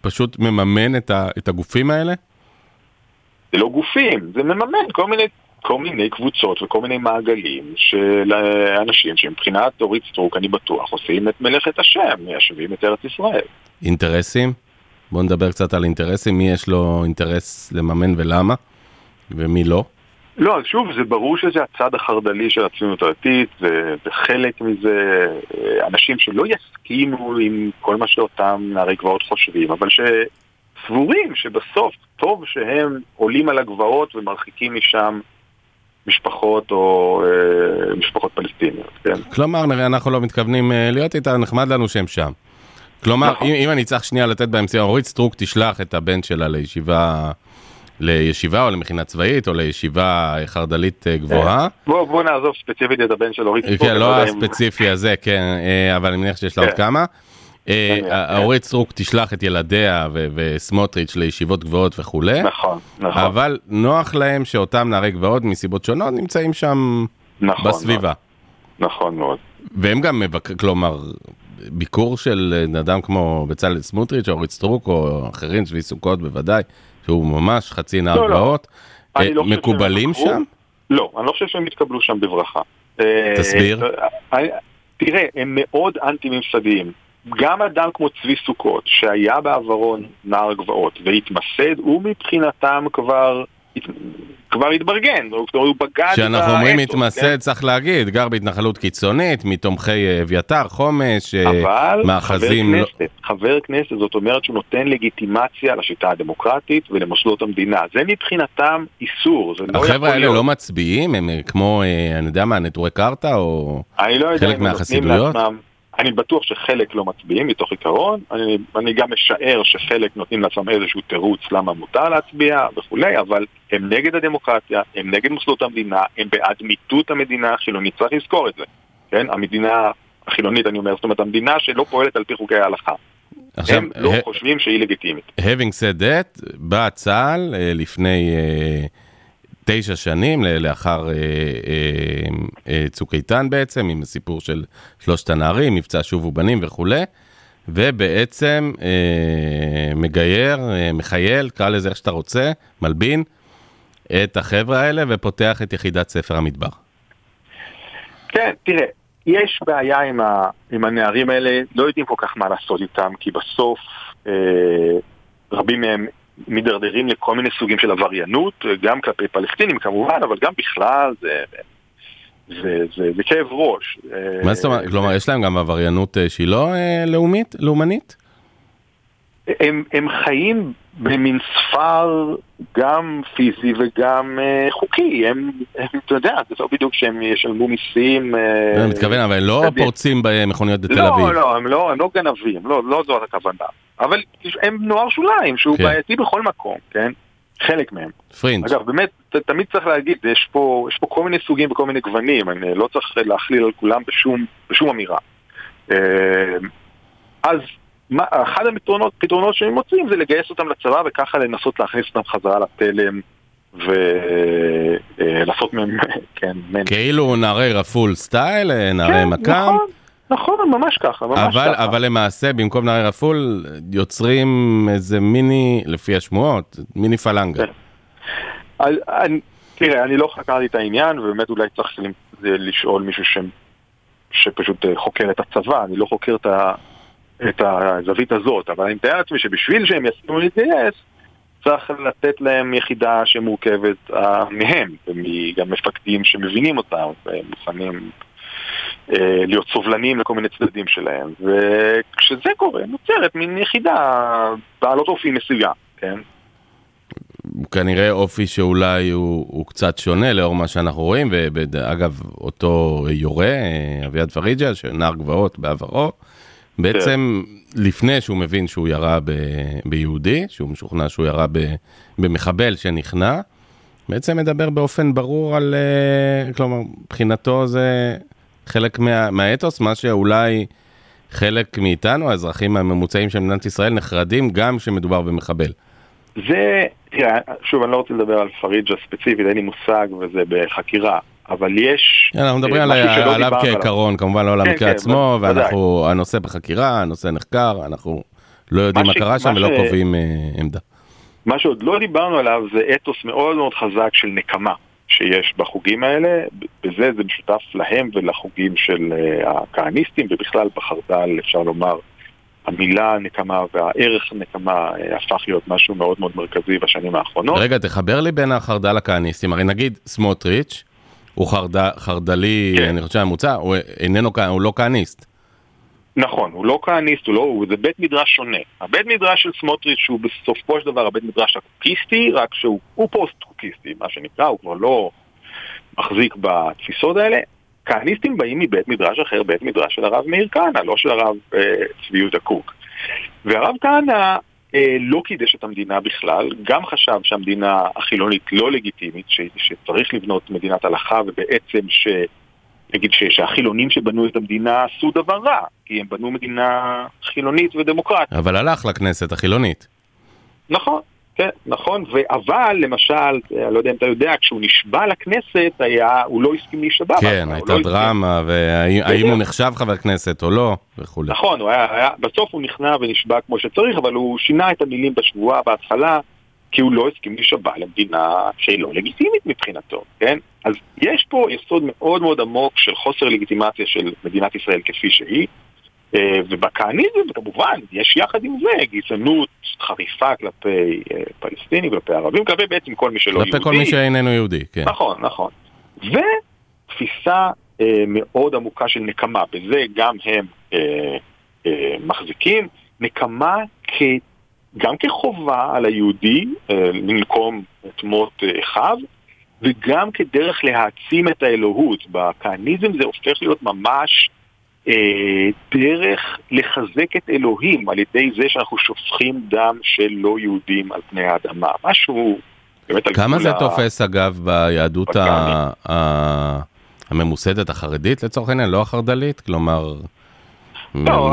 פשוט מממן את, ה- את הגופים האלה? זה לא גופים, זה מממן כל מיני, כל מיני קבוצות וכל מיני מעגלים של אנשים שמבחינת אורית סטרוק, אני בטוח, עושים את מלאכת השם, מיישבים את ארץ ישראל. אינטרסים? בואו נדבר קצת על אינטרסים, מי יש לו אינטרס לממן ולמה, ומי לא. לא, אז שוב, זה ברור שזה הצד החרד"לי של הציונות הדתית, וחלק מזה אה, אנשים שלא יסכימו עם כל מה שאותם נערי גבעות חושבים, אבל שסבורים שבסוף טוב שהם עולים על הגבעות ומרחיקים משם משפחות או אה, משפחות פלסטיניות, כן? כלומר, נראה, אנחנו לא מתכוונים אה, להיות איתה, נחמד לנו שהם שם. כלומר, נכון. אם, אם אני צריך שנייה לתת בהם סיום, אורית סטרוק תשלח את הבן שלה לישיבה, לישיבה או למכינה צבאית או לישיבה חרד"לית אה, גבוהה. בוא, בוא נעזוב ספציפית את הבן של אורית סטרוק. כן, לא הספציפי הזה, כן, אה, אבל אני מניח שיש לה עוד כן. כמה. אה, כן. אורית סטרוק תשלח את ילדיה וסמוטריץ' לישיבות גבוהות וכולי, נכון, נכון. אבל נוח להם שאותם נערי גבעות מסיבות שונות נמצאים שם נכון בסביבה. נכון מאוד. והם גם מבקרים, כלומר, ביקור של אדם כמו בצלאל סמוטריץ' או אורית סטרוק או אחרים, צבי סוכות בוודאי, שהוא ממש חצי נער לא, לא. גבעות, אה, לא שהם מקובלים. שם? לא, אני לא חושב שהם יתקבלו שם בברכה. אה, תסביר. אה, תראה, הם מאוד אנטי-ממסדיים. גם אדם כמו צבי סוכות, שהיה בעברו נער גבעות והתמסד, הוא מבחינתם כבר... כבר התברגן, הוא, בגד כשאנחנו אומרים מתמסד, כן? צריך להגיד, גר בהתנחלות קיצונית, מתומכי אה, אביתר, חומש, אה, אבל מאחזים... חבר לא- כנסת, חבר כנסת, זאת אומרת שהוא נותן לגיטימציה לשיטה הדמוקרטית ולמוסדות המדינה. זה מבחינתם איסור, זה לא יכול החבר'ה האלה להיות. לא מצביעים, הם אה, כמו, אני יודע מה, נטורי קרתא, או... אני לא יודע חלק אם הם נותנים מהחסידויות? אני בטוח שחלק לא מצביעים מתוך עיקרון, אני, אני גם משער שחלק נותנים לעצמם איזשהו תירוץ למה מותר להצביע וכולי, אבל הם נגד הדמוקרטיה, הם נגד מוסדות המדינה, הם בעד מיטוט המדינה החילונית, צריך לזכור את זה, כן? המדינה החילונית, אני אומר, זאת אומרת, המדינה שלא פועלת על פי חוקי ההלכה. עכשיו, הם לא ה- חושבים שהיא לגיטימית. having said that, בא צה"ל אה, לפני אה, תשע שנים, לאחר אה, אה, אה, צוק איתן בעצם, עם הסיפור של שלושת הנערים, מבצע שובו בנים וכולי, ובעצם אה, מגייר, אה, מחייל, קרא לזה איך שאתה רוצה, מלבין, את החבר'ה האלה ופותח את יחידת ספר המדבר. כן, תראה, יש בעיה עם, ה, עם הנערים האלה, לא יודעים כל כך מה לעשות איתם, כי בסוף אה, רבים מהם מידרדרים לכל מיני סוגים של עבריינות, גם כלפי פלסטינים כמובן, אבל גם בכלל זה, זה, זה, זה כאב ראש. אה, מה זאת אומרת? כלומר, יש להם גם עבריינות אה, שהיא לא אה, לאומית, לאומנית? הם, הם חיים במין ספר גם פיזי וגם אה, חוקי, הם, הם, אתה יודע, זה לא בדיוק שהם ישלמו מיסים. אה, אני מתכוון, אבל הם לא. פורצים במכוניות בתל לא, אביב. לא, הם לא, הם לא גנבים, לא, לא זאת הכוונה. אבל הם נוער שוליים, שהוא כן. בעייתי בכל מקום, כן? חלק מהם. פרינג'. אגב, באמת, ת, תמיד צריך להגיד, יש פה, יש פה כל מיני סוגים וכל מיני גוונים, אני לא צריך להכליל על כולם בשום, בשום אמירה. אה, אז מה, אחד הפתרונות פתרונות שהם מוצאים זה לגייס אותם לצבא וככה לנסות להכניס אותם חזרה לתלם ולעשות מהם, כן. כאילו נערי רפול סטייל, אה, נערי כן, מכ"ם, נכון, נכון, ממש ככה, ממש אבל, ככה. אבל למעשה במקום נערי רפול יוצרים איזה מיני, לפי השמועות, מיני פלנגה. כן. אני, תראה, אני לא חקרתי את העניין, ובאמת אולי צריך לשאול מישהו ש, שפשוט אה, חוקר את הצבא, אני לא חוקר את, ה, את הזווית הזאת, אבל אני מתאר לעצמי שבשביל שהם יסכימו להתגייס, צריך לתת להם יחידה שמורכבת אה, מהם, וגם מפקדים שמבינים אותם, ומוכנים להיות סובלניים לכל מיני צדדים שלהם, וכשזה קורה, נוצרת מין יחידה בעלות אופי מסוים, כן? כנראה אופי שאולי הוא, הוא קצת שונה לאור מה שאנחנו רואים, ואגב, אותו יורה, אה, אביעד פריג'ה, שנער גבעות בעברו, בעצם לפני שהוא מבין שהוא ירה ב, ביהודי, שהוא משוכנע שהוא ירה ב, במחבל שנכנע, בעצם מדבר באופן ברור על, אה, כלומר, מבחינתו זה חלק מה, מהאתוס, מה שאולי חלק מאיתנו, האזרחים הממוצעים של מדינת ישראל, נחרדים גם כשמדובר במחבל. זה, תראה, שוב, אני לא רוצה לדבר על פריג'ה ספציפית, אין לי מושג וזה בחקירה, אבל יש... אנחנו מדברים אה, על- שלא עליו כעיקרון, כמובן לא על כן, המקרה כן, עצמו, ודאי. ואנחנו, הנושא בחקירה, הנושא נחקר, אנחנו לא יודעים מה ש- קרה שם מה ולא ש- קובעים אה, עמדה. מה שעוד לא דיברנו עליו זה אתוס מאוד מאוד חזק של נקמה שיש בחוגים האלה, בזה זה משותף להם ולחוגים של אה, הכהניסטים, ובכלל בחרד"ל אפשר לומר, המילה נקמה והערך נקמה אה, הפך להיות משהו מאוד מאוד מרכזי בשנים האחרונות. רגע, תחבר לי בין החרד"ל לכהניסטים, הרי נגיד סמוטריץ', הוא חרד- חרד"לי, כן. אני חושב הממוצע, הוא איננו, הוא לא כהניסט. נכון, הוא לא כהניסט, הוא לא, הוא, זה בית מדרש שונה. הבית מדרש של סמוטריץ' הוא בסופו של דבר הבית מדרש הקוקיסטי, רק שהוא הוא פוסט-קוקיסטי, מה שנקרא, הוא כבר לא מחזיק בתפיסות האלה. כהניסטים באים מבית מדרש אחר, בית מדרש של הרב מאיר כהנא, לא של הרב אה, צבי יהודה קוק. והרב כהנא אה, לא קידש את המדינה בכלל, גם חשב שהמדינה החילונית לא לגיטימית, ש, שצריך לבנות מדינת הלכה ובעצם ש... נגיד שהחילונים שבנו את המדינה עשו דבר רע, כי הם בנו מדינה חילונית ודמוקרטית. אבל הלך לכנסת החילונית. נכון, כן, נכון, אבל למשל, אני לא יודע אם אתה יודע, כשהוא נשבע לכנסת, היה, הוא לא הסכים להישבע. כן, הייתה לא דרמה, והאם הוא נחשב חבר כנסת או לא, וכולי. נכון, הוא היה, היה, בסוף הוא נכנע ונשבע כמו שצריך, אבל הוא שינה את המילים בשבועה בהתחלה, כי הוא לא הסכים להישבע למדינה שהיא לא לגיטימית מבחינתו, כן? אז יש פה יסוד מאוד מאוד עמוק של חוסר לגיטימציה של מדינת ישראל כפי שהיא. אה, ובכהניזם כמובן יש יחד עם זה גזענות חריפה כלפי אה, פלסטינים, כלפי ערבים, כלפי בעצם כל מי שלא יהודי. כלפי כל מי שאיננו יהודי, כן. נכון, נכון. ותפיסה אה, מאוד עמוקה של נקמה, בזה גם הם אה, אה, מחזיקים, נקמה כ, גם כחובה על היהודי אה, לנקום את מות אה, אחיו, וגם כדרך להעצים את האלוהות. בכהניזם זה הופך להיות ממש אה, דרך לחזק את אלוהים על ידי זה שאנחנו שופכים דם של לא יהודים על פני האדמה. משהו באמת על כמה זה ה... תופס אגב ביהדות ה... ה... הממוסדת החרדית לצורך העניין, לא החרד"לית? כלומר... לא,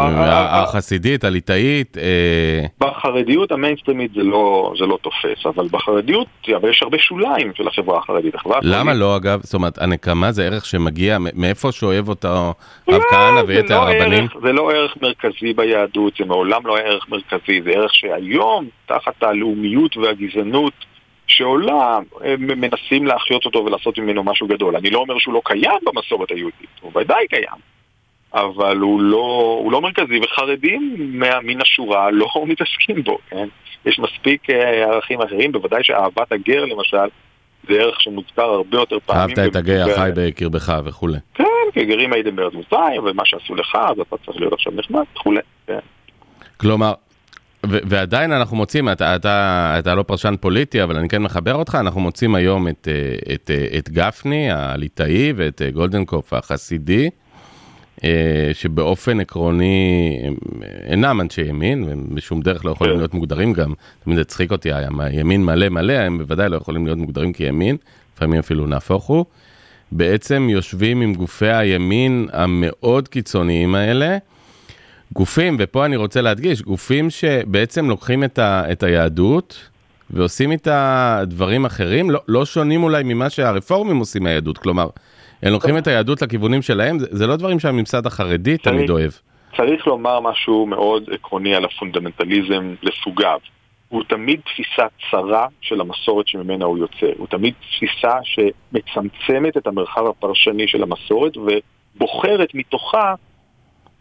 החסידית, הליטאית. אה, בחרדיות המיינסטרימית זה לא, זה לא תופס, אבל בחרדיות, אבל יש הרבה שוליים של החברה החרדית. למה לא אגב? זאת אומרת, הנקמה זה ערך שמגיע, מאיפה שאוהב אותו רב כהנא ויתר לא הרבנים? זה לא ערך מרכזי ביהדות, זה מעולם לא ערך מרכזי, זה ערך שהיום, תחת הלאומיות והגזענות, שעולה, מנסים להחיות אותו ולעשות ממנו משהו גדול. אני לא אומר שהוא לא קיים במסורת היהודית, הוא ודאי קיים. אבל הוא לא, הוא לא מרכזי, וחרדים מן השורה לא מתעסקים בו, כן? יש מספיק אה, ערכים אחרים, בוודאי שאהבת הגר למשל, זה ערך שמוזכר הרבה יותר פעמים. אהבת את הגר החי בקרבך וכולי. כן, כי גרים הייתם בארץ מצרים, ומה שעשו לך, אז אתה צריך להיות עכשיו נחמד וכולי, כן. כלומר, ועדיין אנחנו מוצאים, אתה, אתה, אתה לא פרשן פוליטי, אבל אני כן מחבר אותך, אנחנו מוצאים היום את, אה, את, אה, את גפני הליטאי ואת גולדנקופ החסידי. אה, שבאופן עקרוני הם אינם אנשי ימין, והם בשום דרך לא יכולים כן. להיות מוגדרים גם, תמיד הצחיק אותי, הימין מלא מלא, הם בוודאי לא יכולים להיות מוגדרים כימין, לפעמים אפילו נהפוך הוא. בעצם יושבים עם גופי הימין המאוד קיצוניים האלה, גופים, ופה אני רוצה להדגיש, גופים שבעצם לוקחים את, ה, את היהדות ועושים איתה דברים אחרים, לא, לא שונים אולי ממה שהרפורמים עושים מהיהדות, כלומר, הם לוקחים את היהדות לכיוונים שלהם, זה, זה לא דברים שהממסד החרדי צריך, תמיד אוהב. צריך לומר משהו מאוד עקרוני על הפונדמנטליזם לסוגיו. הוא תמיד תפיסה צרה של המסורת שממנה הוא יוצא. הוא תמיד תפיסה שמצמצמת את המרחב הפרשני של המסורת ובוחרת מתוכה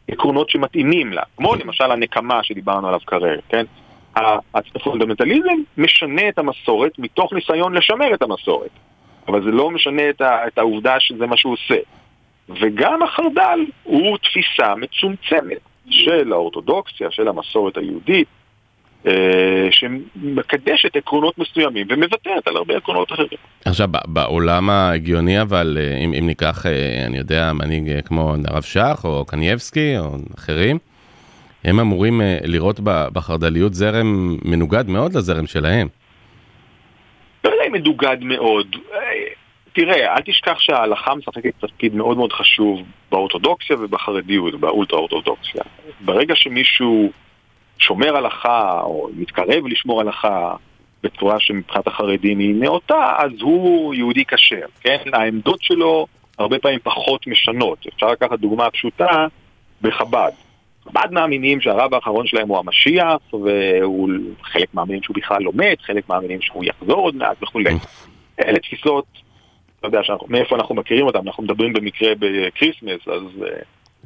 עקרונות שמתאימים לה. כמו למשל הנקמה שדיברנו עליו כרגע, כן? הפונדמנטליזם משנה את המסורת מתוך ניסיון לשמר את המסורת. אבל זה לא משנה את, ה, את העובדה שזה מה שהוא עושה. וגם החרד"ל הוא תפיסה מצומצמת של האורתודוקסיה, של המסורת היהודית, אה, שמקדשת עקרונות מסוימים ומוותרת על הרבה עקרונות אחרים. עכשיו, בעולם ההגיוני, אבל אה, אם, אם ניקח, אה, אני יודע, מנהיג כמו הרב שך או קנייבסקי או אחרים, הם אמורים לראות בחרד"ליות זרם מנוגד מאוד לזרם שלהם. לא יודע אם מדוגד מאוד. תראה, אל תשכח שההלכה משחקת תפקיד מאוד מאוד חשוב באורתודוקסיה ובחרדיות, באולטרה אורתודוקסיה. ברגע שמישהו שומר הלכה, או מתקרב לשמור הלכה בצורה שמבחינת החרדים היא נאותה, אז הוא יהודי כשר, כן? העמדות שלו הרבה פעמים פחות משנות. אפשר לקחת דוגמה פשוטה בחב"ד. חב"ד מאמינים שהרב האחרון שלהם הוא המשיח, והוא חלק מאמינים שהוא בכלל לא מת, חלק מאמינים שהוא יחזור עוד מעט וכולי. אלה תפיסות, אתה יודע, שאנחנו, מאיפה אנחנו מכירים אותן, אנחנו מדברים במקרה בקריסמס, אז... אה,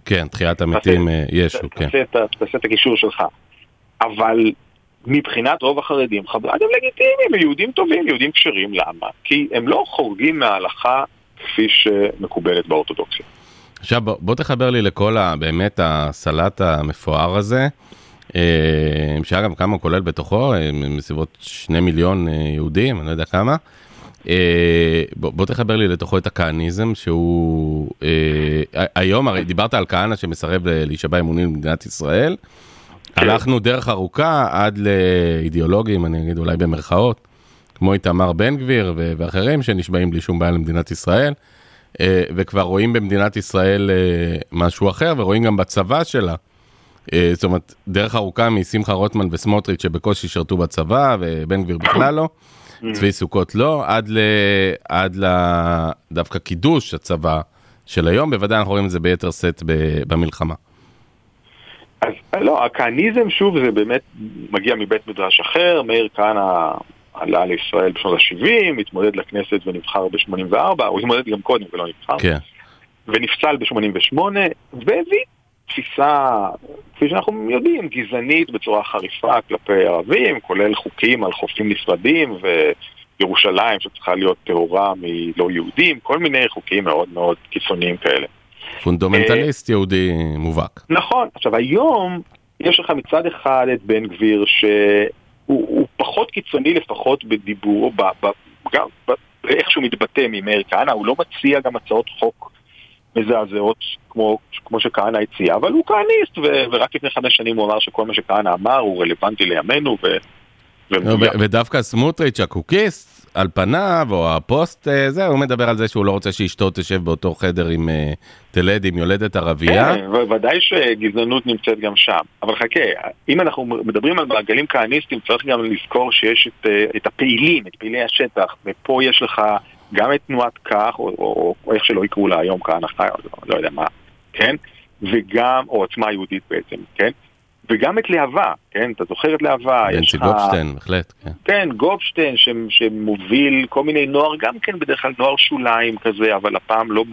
כן, תחיית המתים אה, ישו, כן. תעשה את הקישור שלך. אבל מבחינת רוב החרדים, חב"ד הם לגיטימיים, הם יהודים טובים, יהודים כשרים, למה? כי הם לא חורגים מההלכה כפי שמקובלת באורתודוקסיה. עכשיו בוא, בוא תחבר לי לכל ה, באמת הסלט המפואר הזה, אה, שאגב כמה כולל בתוכו, מסביבות שני מיליון יהודים, אני לא יודע כמה. בוא, בוא תחבר לי לתוכו את הכהניזם שהוא היום הרי דיברת על כהנא שמסרב להישבע אמונים במדינת ישראל. הלכנו דרך ארוכה עד לאידיאולוגים, אני אגיד אולי במרכאות, כמו איתמר בן גביר ואחרים שנשבעים בלי שום בעיה למדינת ישראל, אה, וכבר רואים במדינת ישראל אה, משהו אחר, ורואים גם בצבא שלה. אה, זאת אומרת, דרך ארוכה משמחה רוטמן וסמוטריץ' שבקושי שירתו בצבא, ובן גביר בכלל לא, צבי סוכות לא, עד, ל, עד ל, דווקא קידוש הצבא של היום, בוודאי אנחנו רואים את זה ביתר שאת במלחמה. אז לא, הכהניזם שוב זה באמת מגיע מבית מדרש אחר, מאיר כהנא עלה לישראל בשנות ה-70, התמודד לכנסת ונבחר ב-84, הוא התמודד גם קודם ולא נבחר, כן. ונפסל ב-88, והביא תפיסה, כפי שאנחנו יודעים, גזענית בצורה חריפה כלפי ערבים, כולל חוקים על חופים נפרדים וירושלים שצריכה להיות טהורה מלא יהודים, כל מיני חוקים מאוד מאוד קיצוניים כאלה. פונדמנטליסט יהודי מובהק. נכון, עכשיו היום יש לך מצד אחד את בן גביר שהוא הוא פחות קיצוני לפחות בדיבור, ב, ב, גם ב, באיך שהוא מתבטא ממאיר כהנא, הוא לא מציע גם הצעות חוק מזעזעות כמו, כמו שכהנא הציע, אבל הוא כהניסט ו, ורק לפני חמש שנים הוא אמר שכל מה שכהנא אמר הוא רלוונטי לימינו ו... ודווקא סמוטריץ' הקוקיסט, על פניו, או הפוסט, אה, זה, הוא מדבר על זה שהוא לא רוצה שאשתו תשב באותו חדר עם אה, תלד עם יולדת ערבייה. כן, ודאי שגזענות נמצאת גם שם. אבל חכה, אם אנחנו מדברים על מעגלים כהניסטים, צריך גם לזכור שיש את, אה, את הפעילים, את פעילי השטח, ופה יש לך גם את תנועת כך, או, או, או איך שלא יקראו לה היום או לא, לא יודע מה, כן? וגם, או עוצמה יהודית בעצם, כן? וגם את להבה, כן? אתה זוכר את להבה? בנצי גופשטיין, בהחלט, כן. כן, גופשטיין ש, שמוביל כל מיני נוער, גם כן בדרך כלל נוער שוליים כזה, אבל הפעם לא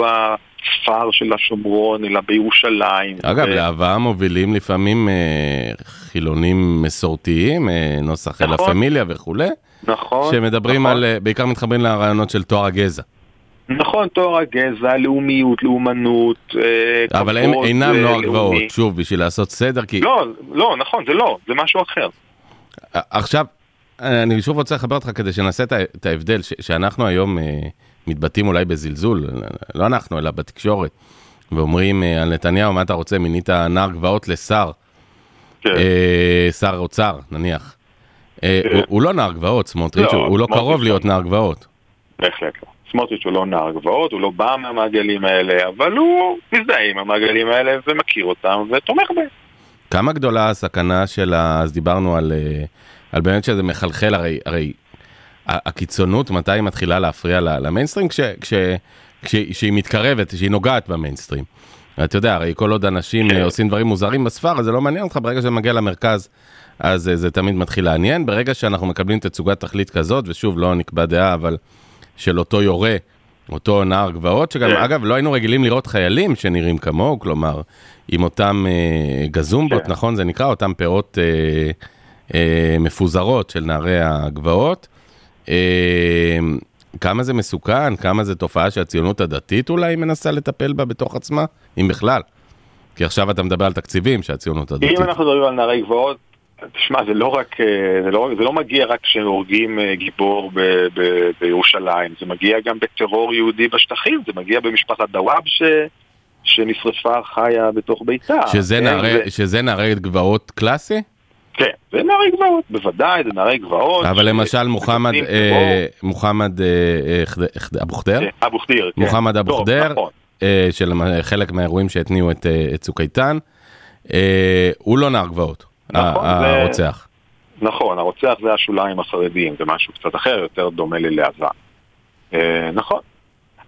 בספר של השומרון, אלא בירושלים. אגב, ו- להבאה מובילים לפעמים אה, חילונים מסורתיים, אה, נוסח אלה נכון. פמיליה וכולי, נכון. שמדברים נכון. על, אה, בעיקר מתחברים לרעיונות של תואר הגזע. נכון, תואר הגזע, לאומיות, לאומנות, אה, אבל הם כבוד, אינם אה, נוער. גבעות, שוב, בשביל לעשות סדר, כי לא, לא, נכון, זה לא, זה משהו אחר. עכשיו, אני שוב רוצה לחבר אותך כדי שנעשה את ההבדל, שאנחנו היום אה, מתבטאים אולי בזלזול, לא אנחנו, אלא בתקשורת, ואומרים אה, על נתניהו, מה אתה רוצה, מינית נער גבעות לשר, כן. אה, שר אוצר, נניח. אה, כן. הוא- הוא לא נער גבעות, סמוטריץ', לא, הוא לא קרוב לא. להיות נער גבעות. בהחלט לא. סמוטריץ' הוא לא נער גבעות, הוא לא בא מהמעגלים האלה, אבל הוא מזדהה עם המעגלים האלה ומכיר אותם ותומך בהם. כמה גדולה הסכנה של ה... אז דיברנו על, על באמת שזה מחלחל, הרי, הרי הקיצונות, מתי היא מתחילה להפריע למיינסטרים? כש, כש, כש, כשהיא מתקרבת, כשהיא נוגעת במיינסטרים. אתה יודע, הרי כל עוד אנשים כן. אה, עושים דברים מוזרים בספר, אז זה לא מעניין אותך, ברגע שזה מגיע למרכז, אז אה, זה תמיד מתחיל לעניין. ברגע שאנחנו מקבלים תצוגת תכלית כזאת, ושוב, לא נקבע דעה, אבל של אותו יורה, אותו נער גבעות, שגם, כן. אגב, לא היינו רגילים לראות חיילים שנראים כמוהו, כלומר, עם אותם אה, גזומבות, כן. נכון? זה נקרא, אותם פאות אה, אה, מפוזרות של נערי הגבעות. אה, כמה זה מסוכן, כמה זה תופעה שהציונות הדתית אולי מנסה לטפל בה בתוך עצמה, אם בכלל. כי עכשיו אתה מדבר על תקציבים שהציונות הדתית. אם אנחנו מדברים על נערי גבעות, תשמע, זה לא רק, אה, זה לא, זה לא מגיע רק כשהורגים אה, גיבור ב, ב, בירושלים, זה מגיע גם בטרור יהודי בשטחים, זה מגיע במשפחת דוואב ש, שנשרפה חיה בתוך ביתה. שזה, כן, נערי, זה- שזה נערי גבעות קלאסי? כן, זה נערי גבעות, בוודאי, זה נערי גבעות. אבל למשל מוחמד, אה, מוחמד אה, אה, אבו ח'דיר, טרור. אבו ח'דיר, כן. מוחמד אבו ח'דיר, נכון. של חלק מהאירועים שהתניעו את, צוק איתן, הוא לא נער גבעות, נכון, הרוצח. נכון, הרוצח זה השוליים החרדיים, זה משהו קצת אחר, יותר דומה ללהבה. נכון.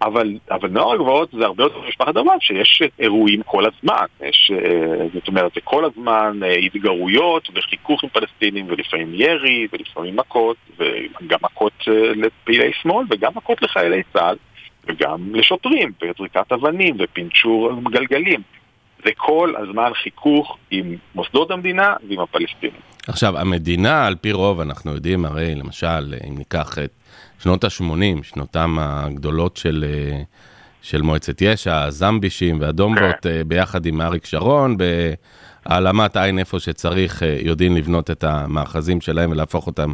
אבל, אבל נוער הגבעות זה הרבה יותר משפחת דוואב, שיש אירועים כל הזמן. יש, אה, זאת אומרת, זה כל הזמן אה, התגרויות וחיכוך עם פלסטינים, ולפעמים ירי, ולפעמים מכות, וגם מכות אה, לפעילי שמאל, וגם מכות לחיילי צה"ל, וגם לשוטרים, וזריקת אבנים, ופינצ'ור גלגלים. זה כל הזמן חיכוך עם מוסדות המדינה ועם הפלסטינים. עכשיו, המדינה, על פי רוב, אנחנו יודעים, הרי למשל, אם ניקח את שנות ה-80, שנותם הגדולות של, אה, של מועצת יש"ע, הזמבישים והדומבות, אה, ביחד עם אריק שרון, בהעלמת עין איפה שצריך, אה, יודעים לבנות את המאחזים שלהם ולהפוך אותם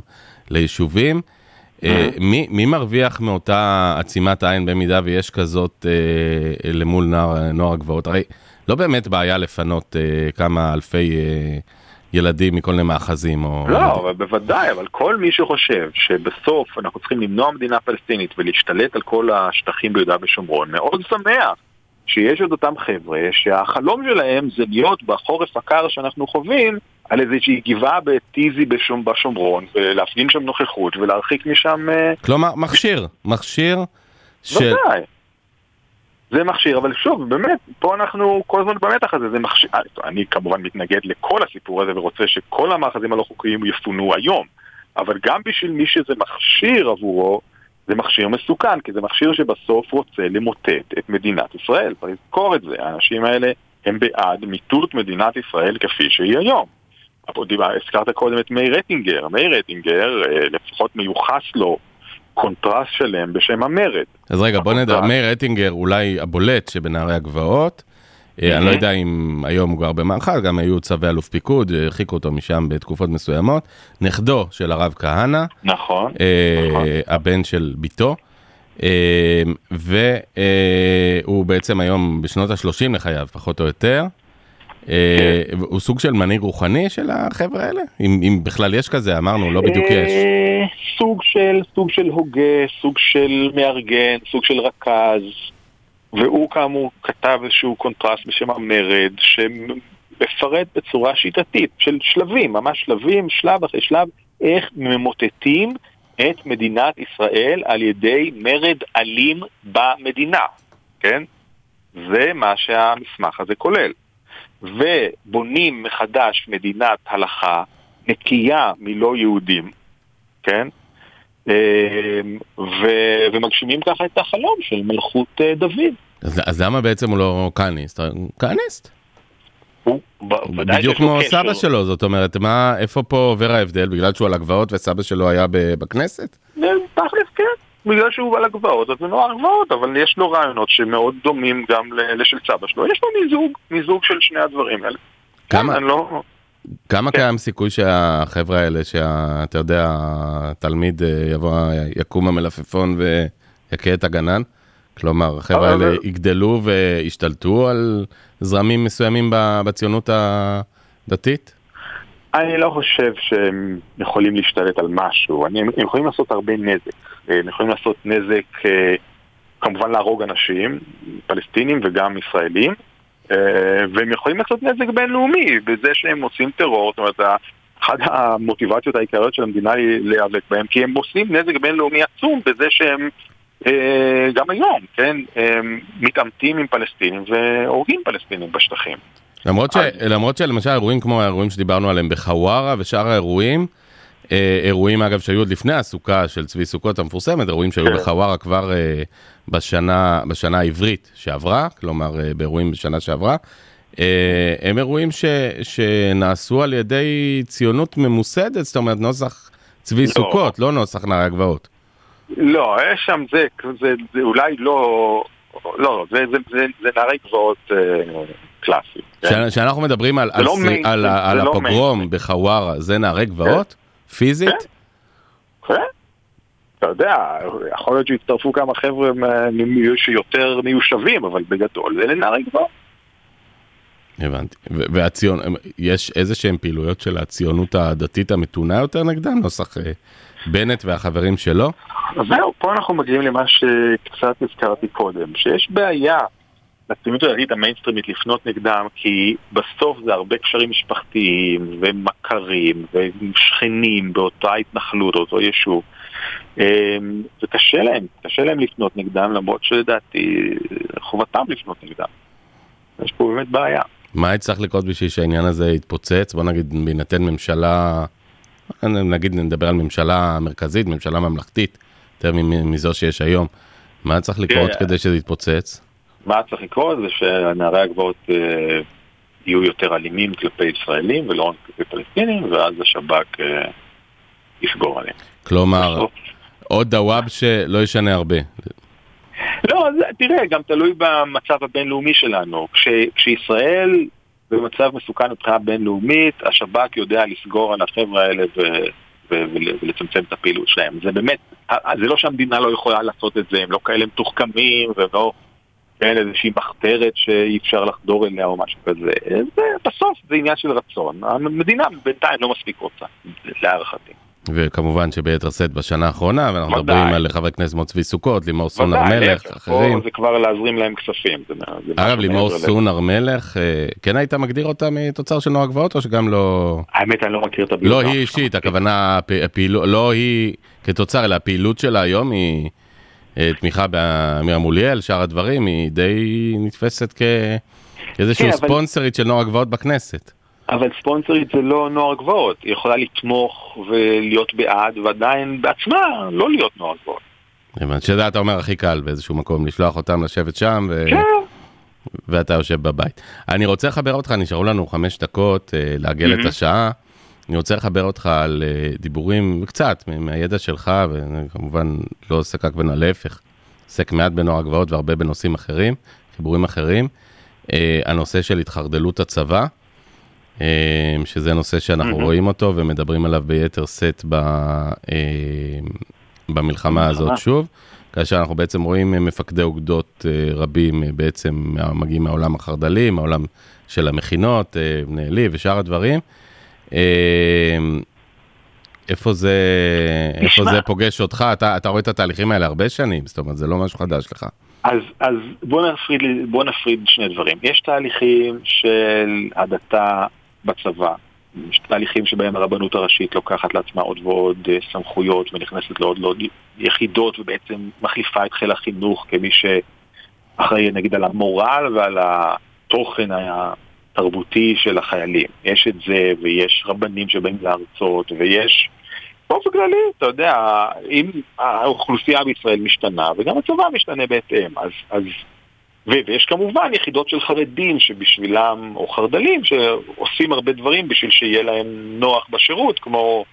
ליישובים. אה, מי, מי מרוויח מאותה עצימת עין במידה ויש כזאת למול נוער, נוער הגבעות? הרי לא באמת בעיה לפנות כמה אלפי ילדים מכל מיני מאחזים או... לא, אבל בוודאי, אבל כל מי שחושב שבסוף אנחנו צריכים למנוע מדינה פלסטינית ולהשתלט על כל השטחים ביהודה ושומרון, מאוד שמח שיש את אותם חבר'ה שהחלום שלהם זה להיות בחורף הקר שאנחנו חווים על איזושהי גבעה בטיזי בשום, בשומרון ולהפגין שם נוכחות ולהרחיק משם... אה, כלומר, מכשיר, מכשיר של... ודאי. זה מכשיר, אבל שוב, באמת, פה אנחנו כל הזמן במתח הזה, זה מכשיר, אני כמובן מתנגד לכל הסיפור הזה ורוצה שכל המאחזים הלא חוקיים יפונו היום, אבל גם בשביל מי שזה מכשיר עבורו, זה מכשיר מסוכן, כי זה מכשיר שבסוף רוצה למוטט את מדינת ישראל. צריך לזכור את זה, האנשים האלה הם בעד מיטוט מדינת ישראל כפי שהיא היום. הזכרת קודם את מאיר רטינגר, מאיר רטינגר, אה, לפחות מיוחס לו קונטרסט שלם בשם המרד. אז רגע, בוא נדע, מאיר רטינגר אולי הבולט שבנערי הגבעות. אה, אני לא יודע אם היום הוא גר במאחז, גם היו צווי אלוף פיקוד, הרחיקו אותו משם בתקופות מסוימות. נכדו של הרב כהנא. נכון. אה, נכון. הבן של בתו. והוא בעצם היום בשנות ה-30 לחייו, פחות או יותר. אה, הוא סוג של מנהיג רוחני של החבר'ה האלה? אם, אם בכלל יש כזה, אמרנו, לא בדיוק יש. אה, סוג של, סוג של הוגה, סוג של מארגן, סוג של רכז, והוא כאמור כתב איזשהו קונטרסט בשם המרד, שמפרט בצורה שיטתית, של שלבים, ממש שלבים, שלב אחרי שלב, איך ממוטטים את מדינת ישראל על ידי מרד אלים במדינה, כן? זה מה שהמסמך הזה כולל. ובונים מחדש מדינת הלכה נקייה מלא יהודים, כן? אמ, ו- ומגשימים ככה את החלום של מלכות אה, דוד. אז, אז למה בעצם הוא לא כהניסט? כהניסט. בדיוק כמו סבא שלו, זאת אומרת, מה, איפה פה עובר ההבדל? בגלל שהוא על הגבעות וסבא שלו היה בכנסת? תכלס כן. בגלל שהוא על הגבעות, אז זה נוער גבעות, אבל יש לו רעיונות שמאוד דומים גם לשל סבא שלו. יש לו מיזוג, מיזוג של שני הדברים האלה. כמה, כן, לא... כמה כן. קיים סיכוי שהחבר'ה האלה, שאתה יודע, התלמיד אה, יבוא, יקום המלפפון ויכה את הגנן? כלומר, החבר'ה האלה יגדלו וישתלטו על זרמים מסוימים בציונות הדתית? אני לא חושב שהם יכולים להשתלט על משהו, אני, הם יכולים לעשות הרבה נזק. אה, הם יכולים לעשות נזק, אה, כמובן להרוג אנשים, פלסטינים וגם ישראלים, אה, והם יכולים לעשות נזק בינלאומי בזה שהם עושים טרור, זאת אומרת, אחת המוטיבציות העיקריות של המדינה היא להיאבק בהם, כי הם עושים נזק בינלאומי עצום בזה שהם גם היום, כן, מתעמתים עם פלסטינים והורגים פלסטינים בשטחים. למרות, ש, למרות שלמשל אירועים כמו האירועים שדיברנו עליהם בחווארה ושאר האירועים, אירועים אגב שהיו עוד לפני הסוכה של צבי סוכות המפורסמת, אירועים שהיו כן. בחווארה כבר אה, בשנה, בשנה העברית שעברה, כלומר אה, באירועים בשנה שעברה, אה, הם אירועים ש, שנעשו על ידי ציונות ממוסדת, זאת אומרת נוסח צבי לא. סוכות, לא נוסח נערי הגבעות. לא, יש שם זה, זה, זה אולי לא, לא, זה, זה, זה, זה נערי גבעות אה, קלאסי. כן? כשאנחנו מדברים על, על, לא על, על, על לא הפוגרום בחווארה, זה נערי גבעות? כן. פיזית? כן. כן. אתה יודע, יכול להיות שיצטרפו כמה חבר'ה שיותר מיושבים, אבל בגדול זה לנערי גבוה. הבנתי. והציון, יש איזה שהם פעילויות של הציונות הדתית המתונה יותר נגדם? נוסח אה, בנט והחברים שלו? אז זהו, פה אנחנו מגיעים למה שקצת הזכרתי קודם, שיש בעיה לציונות הדתית המיינסטרימית לפנות נגדם, כי בסוף זה הרבה קשרים משפחתיים ומכרים ושכנים באותה התנחלות, אותו יישוב. וקשה אמ, להם, קשה להם לפנות נגדם, למרות שלדעתי חובתם לפנות נגדם. יש פה באמת בעיה. מה יצטרך לקרות בשביל שהעניין הזה יתפוצץ? בוא נגיד, בהינתן ממשלה, נגיד נדבר על ממשלה מרכזית, ממשלה ממלכתית, יותר מזו שיש היום. מה צריך לקרות כן. כדי שזה יתפוצץ? מה צריך לקרות זה שנערי הגבעות אה, יהיו יותר אלימים כלפי ישראלים ולא רק כלפי פלסטינים, ואז השב"כ אה, יסגור עליהם. כלומר, עוד דוואב שלא ישנה הרבה. לא, זה, תראה, גם תלוי במצב הבינלאומי שלנו. כש, כשישראל במצב מסוכן מבחינה בינלאומית, השב"כ יודע לסגור על החבר'ה האלה ו... ולצמצם את הפעילות שלהם. זה באמת, זה לא שהמדינה לא יכולה לעשות את זה, הם לא כאלה מתוחכמים ולא כן, איזושהי מחתרת שאי אפשר לחדור אליה או משהו כזה. זה, בסוף זה עניין של רצון. המדינה בינתיים לא מספיק רוצה, להערכתי. וכמובן שביתר שאת בשנה האחרונה, ואנחנו מדברים על חברי כנסת כמו צבי סוכות, לימור סון הר מלך, אחרים. זה כבר להזרים להם כספים. אגב, לימור סון הר מלך, אה, כן היית מגדיר אותה מתוצר של נוער גבעות או שגם לא... האמת, אני לא מכיר את הפעילות. לא היא אישית, הכוונה, לא היא כתוצר, אלא הפעילות שלה היום היא תמיכה באמיר מוליאל, שאר הדברים, היא די נתפסת כאיזשהו כן, ספונסרית של נוער גבעות בכנסת. אבל ספונסרית זה לא נוער גבוהות, היא יכולה לתמוך ולהיות בעד ועדיין בעצמה לא להיות נוער גבוהות. הבנתי, שזה אתה אומר הכי קל באיזשהו מקום, לשלוח אותם לשבת שם ו... כן. ואתה יושב בבית. אני רוצה לחבר אותך, נשארו לנו חמש דקות אה, לעגל mm-hmm. את השעה. אני רוצה לחבר אותך על אה, דיבורים קצת מהידע שלך, וכמובן לא עוסק רק בנו, להפך, עוסק מעט בנוער הגבעות והרבה בנושאים אחרים, חיבורים אחרים. אה, הנושא של התחרדלות הצבא. אמ, שזה נושא שאנחנו mm-hmm. רואים אותו ומדברים עליו ביתר שאת ב, במלחמה הזאת שוב, כאשר אנחנו בעצם רואים מפקדי אוגדות אה, רבים אה, בעצם מגיעים מהעולם החרד"לי, מהעולם של המכינות, אה, בני עלי ושאר הדברים. אמ, איפה זה, איפה זה פוגש אותך? אתה, אתה רואה את התהליכים האלה הרבה שנים, זאת אומרת, זה לא משהו חדש לך. אז, אז בוא, נפריד, בוא נפריד שני דברים. יש תהליכים של הדתה בצבא. יש תהליכים שבהם הרבנות הראשית לוקחת לעצמה עוד ועוד אה, סמכויות ונכנסת לעוד ועוד יחידות ובעצם מחליפה את חיל החינוך כמי שאחראי נגיד על המורל ועל התוכן התרבותי של החיילים. יש את זה ויש רבנים שבאים להרצות ויש באופן כללי, אתה יודע, אם האוכלוסייה בישראל משתנה וגם הצבא משתנה בהתאם, אז, אז ויש כמובן יחידות של חרדים שבשבילם, או חרד"לים, שעושים הרבה דברים בשביל שיהיה להם נוח בשירות, כמו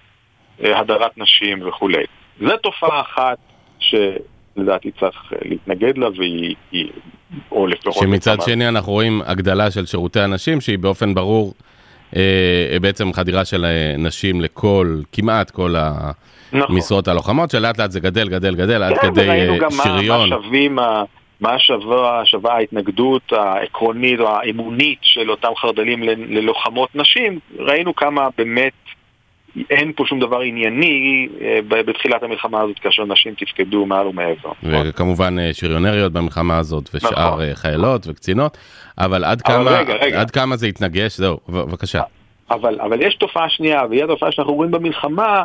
אה, הדרת נשים וכולי. זו תופעה אחת שלדעתי צריך אה, להתנגד לה, והיא, או לפחות... שמצד שני אנחנו רואים הגדלה של שירותי הנשים, שהיא באופן ברור אה, בעצם חדירה של אה, נשים לכל, כמעט כל נכון. המשרות הלוחמות, שלאט לאט זה גדל, גדל, גדל, עד כן, כדי שריון. כן, וראינו גם מה שווים מה שווה, שווה ההתנגדות העקרונית או האמונית של אותם חרד"לים ללוחמות נשים, ראינו כמה באמת אין פה שום דבר ענייני אה, בתחילת המלחמה הזאת כאשר נשים תפקדו מעל ומעבר. וכמובן אה, שריונריות במלחמה הזאת ושאר נכון. חיילות וקצינות, אבל עד אבל כמה, רגע, רגע. עד כמה זה התנגש, זהו, בבקשה. אבל, אבל יש תופעה שנייה, והיא התופעה שאנחנו רואים במלחמה,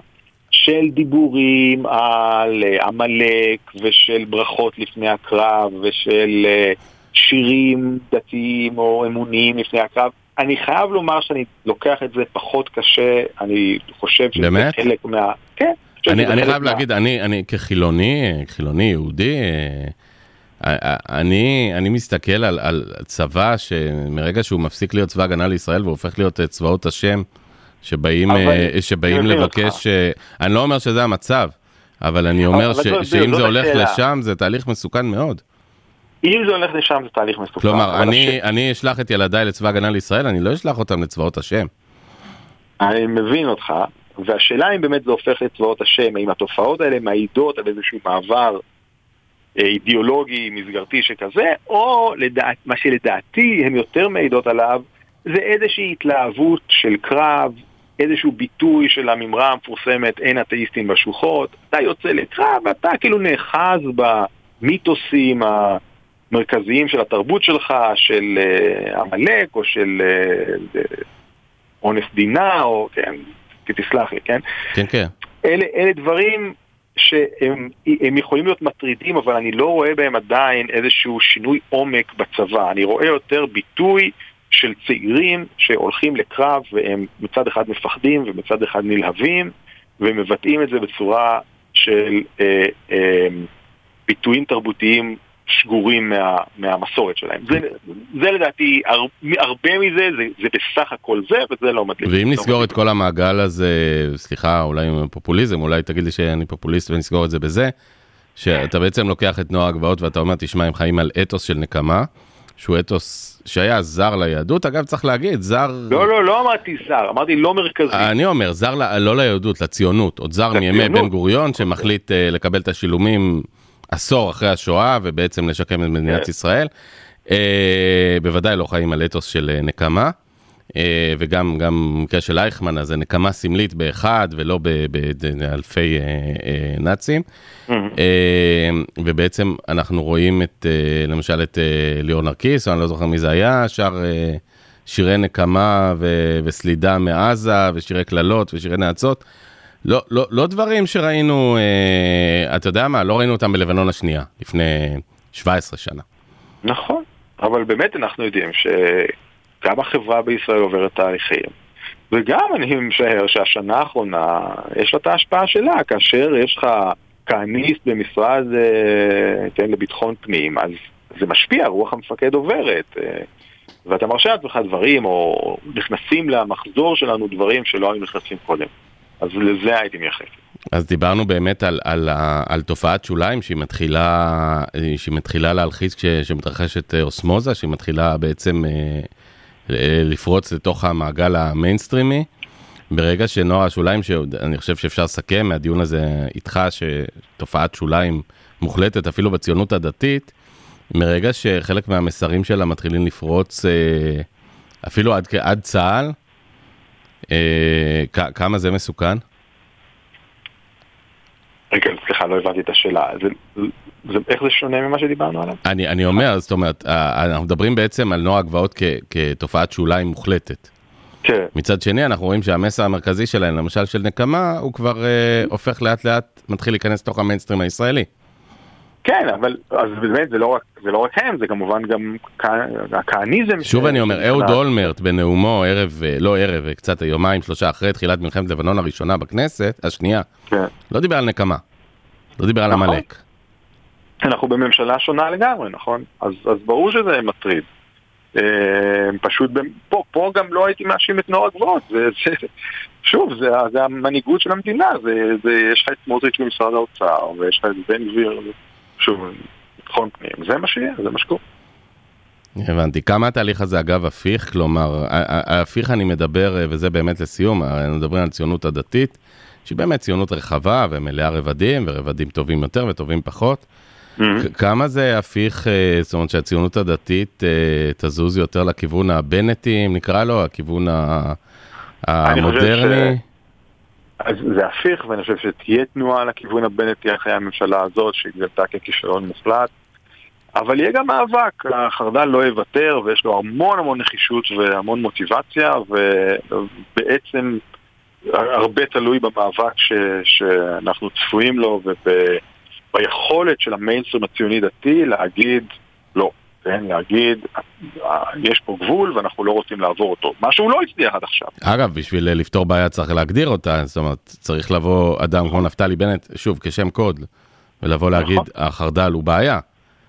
של דיבורים על עמלק ושל ברכות לפני הקרב ושל שירים דתיים או אמוניים לפני הקרב. אני חייב לומר שאני לוקח את זה פחות קשה, אני חושב שזה באמת? חלק מה... כן. אני, אני חייב מה... להגיד, אני, אני כחילוני, חילוני יהודי, אה, אני, אני מסתכל על, על צבא שמרגע שהוא מפסיק להיות צבא הגנה לישראל והופך להיות צבאות השם, שבאים, אה, שבאים לבקש, אה, אני לא אומר שזה המצב, אבל אני אומר אבל ש, לא, שאם זה הולך השאלה. לשם זה תהליך מסוכן מאוד. אם זה הולך לשם זה תהליך מסוכן. כלומר, אני, הש... אני אשלח את ילדיי לצבא הגנה לישראל, אני לא אשלח אותם לצבאות השם. אני מבין אותך, והשאלה אם באמת זה הופך לצבאות השם, האם התופעות האלה מעידות על איזשהו מעבר אה, אידיאולוגי, מסגרתי שכזה, או לדעת, מה שלדעתי הן יותר מעידות עליו, זה איזושהי התלהבות של קרב, איזשהו ביטוי של הממרה המפורסמת אין אתאיסטים בשוחות, אתה יוצא לקרב ואתה כאילו נאחז במיתוסים המרכזיים של התרבות שלך, של אה, עמלק או של אה, אונס דינה, או כן, תסלח לי, כן? כן, כן. אלה, אלה דברים שהם יכולים להיות מטרידים, אבל אני לא רואה בהם עדיין איזשהו שינוי עומק בצבא. אני רואה יותר ביטוי של צעירים שהולכים לקרב והם מצד אחד מפחדים ומצד אחד נלהבים ומבטאים את זה בצורה של אה, אה, ביטויים תרבותיים שגורים מה, מהמסורת שלהם. זה, זה לדעתי, הר, הרבה מזה זה, זה בסך הכל זה, וזה לא מדליק. ואם לא נסגור מדליק. את כל המעגל הזה, סליחה, אולי עם פופוליזם, אולי תגיד לי שאני פופוליסט ונסגור את זה בזה, שאתה בעצם לוקח את נוער הגבעות ואתה אומר, תשמע, הם חיים על אתוס של נקמה. שהוא אתוס שהיה זר ליהדות, אגב צריך להגיד, זר... לא, לא, לא אמרתי זר, אמרתי לא מרכזי. אני אומר, זר לא ליהדות, לציונות, עוד זר מימי בן גוריון שמחליט uh, לקבל את השילומים עשור אחרי השואה ובעצם לשקם את מדינת כן. ישראל. אה, בוודאי לא חיים על אתוס של אה, נקמה. אה, וגם גם במקרה של אייכמן, אז זה נקמה סמלית באחד ולא באלפי נאצים. ובעצם אנחנו רואים את, למשל את ליאור נרקיס, אני לא זוכר מי זה היה, שר שירי נקמה ו- וסלידה מעזה, ושירי קללות ושירי נאצות. לא, לא, לא דברים שראינו, אה, אתה יודע מה, לא ראינו אותם בלבנון השנייה, לפני 17 שנה. נכון, אבל באמת אנחנו יודעים שגם החברה בישראל עוברת תהליכים, וגם אני משער שהשנה האחרונה יש לה את ההשפעה שלה, כאשר יש לך כהניסט במשרד אה, כן, לביטחון פנים, אז זה משפיע, רוח המפקד עוברת. אה, ואתה מרשה לעצמך דברים, או נכנסים למחזור שלנו דברים שלא היו נכנסים קודם. אז לזה הייתי מייחס. אז דיברנו באמת על, על, ה- על תופעת שוליים שהיא מתחילה, אה, שהיא מתחילה להלחיץ כש- כשמתרחשת אה, אוסמוזה, שהיא מתחילה בעצם אה, ל- לפרוץ לתוך המעגל המיינסטרימי. ברגע שנוער השוליים, שאני חושב שאפשר לסכם מהדיון הזה איתך, שתופעת שוליים מוחלטת אפילו בציונות הדתית, מרגע שחלק מהמסרים שלה מתחילים לפרוץ אה, אפילו עד, עד צה"ל, אה, כמה זה מסוכן? רגע, סליחה, לא הבנתי את השאלה. זה, זה, איך זה שונה ממה שדיברנו עליו? אני, אני אומר, זאת אומרת, אה, אנחנו מדברים בעצם על נוער הגבעות כ, כתופעת שוליים מוחלטת. כן. מצד שני, אנחנו רואים שהמסר המרכזי שלהם, למשל של נקמה, הוא כבר אה, הופך לאט לאט, מתחיל להיכנס לתוך המיינסטרים הישראלי. כן, אבל אז באמת זה לא רק, זה לא רק הם, זה כמובן גם הכהניזם. שוב ש- אני אומר. אהוד אולמרט בנאומו ערב, אה, לא ערב, אה, קצת יומיים, שלושה אחרי תחילת מלחמת לבנון הראשונה בכנסת, השנייה, כן. לא דיבר על נקמה. לא דיבר על נכון. עמלק. אנחנו בממשלה שונה לגמרי, נכון? אז, אז ברור שזה מטריד. אה, פשוט, פה, פה גם לא הייתי מאשים את נוער הגבוהות. שוב, זה, זה המנהיגות של המדינה. זה, זה, יש לך את סמוטריץ' במשרד האוצר, ויש לך את בן גביר, שוב, ביטחון פנים. זה מה שיהיה, זה מה שקורה. הבנתי. כמה התהליך הזה אגב הפיך? כלומר, ההפיך אני מדבר, אה, וזה באמת לסיום, הרי אנחנו מדברים על ציונות הדתית, שהיא באמת ציונות רחבה ומלאה רבדים, ורבדים טובים יותר וטובים פחות. Mm-hmm. כמה זה הפיך, אה, זאת אומרת שהציונות הדתית אה, תזוז יותר לכיוון הבנטי, אם נקרא לו, הכיוון ה- אני חושב המודרני? אז זה הפיך, ואני חושב שתהיה תנועה לכיוון הבנטי אחרי הממשלה הזאת, שהתגלתה ככישלון מוחלט. אבל יהיה גם מאבק, החרד"ל לא יוותר, ויש לו המון המון נחישות והמון מוטיבציה, ובעצם הרבה תלוי במאבק ש, שאנחנו צפויים לו, וביכולת של המיינסטרים הציוני-דתי להגיד. כן, להגיד, יש פה גבול ואנחנו לא רוצים לעבור אותו. מה שהוא לא הצליח עד עכשיו. אגב, בשביל אה, לפתור בעיה צריך להגדיר אותה, זאת אומרת, צריך לבוא אדם כמו נפתלי בנט, שוב, כשם קוד, ולבוא להגיד, החרד"ל הוא בעיה.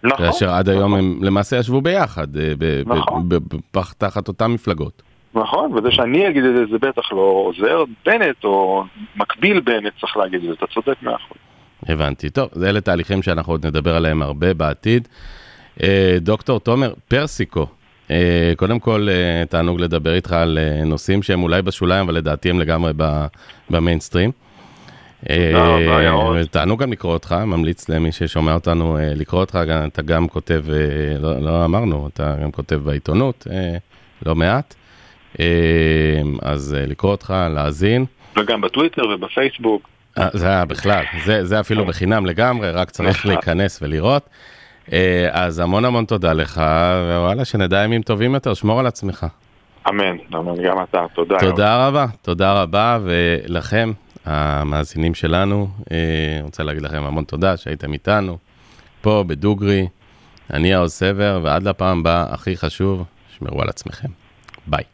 נכון. כאשר עד היום הם למעשה ישבו ביחד, אה, ב- נכון. ב- ב- פח- תחת אותן מפלגות. נכון, וזה שאני אגיד את זה, זה בטח לא עוזר. בנט או מקביל בנט צריך להגיד את זה, אתה צודק מאה אחוז. הבנתי. טוב, אלה תהליכים שאנחנו עוד נדבר עליהם הרבה בעתיד. אה, דוקטור תומר פרסיקו, אה, קודם כל אה, תענוג לדבר איתך על נושאים שהם אולי בשוליים, אבל לדעתי הם לגמרי במיינסטרים. תענוג גם לקרוא אותך, ממליץ למי ששומע אותנו לקרוא אותך, אתה גם כותב, לא, לא אמרנו, אתה גם כותב בעיתונות לא מעט, אז לקרוא אותך, להאזין. וגם בטוויטר ובפייסבוק. זה בכלל, זה, זה אפילו בחינם לגמרי, רק צריך נכון. להיכנס ולראות. אה, אז המון המון תודה לך, ווואלה, שנדע ימים טובים יותר, שמור על עצמך. אמן, אמן, גם אתה, תודה. תודה רבה, תודה רבה, ולכם, המאזינים שלנו, אה, אני רוצה להגיד לכם המון תודה שהייתם איתנו, פה בדוגרי, אני העוז סבר, ועד לפעם הבאה, הכי חשוב, שמרו על עצמכם. ביי.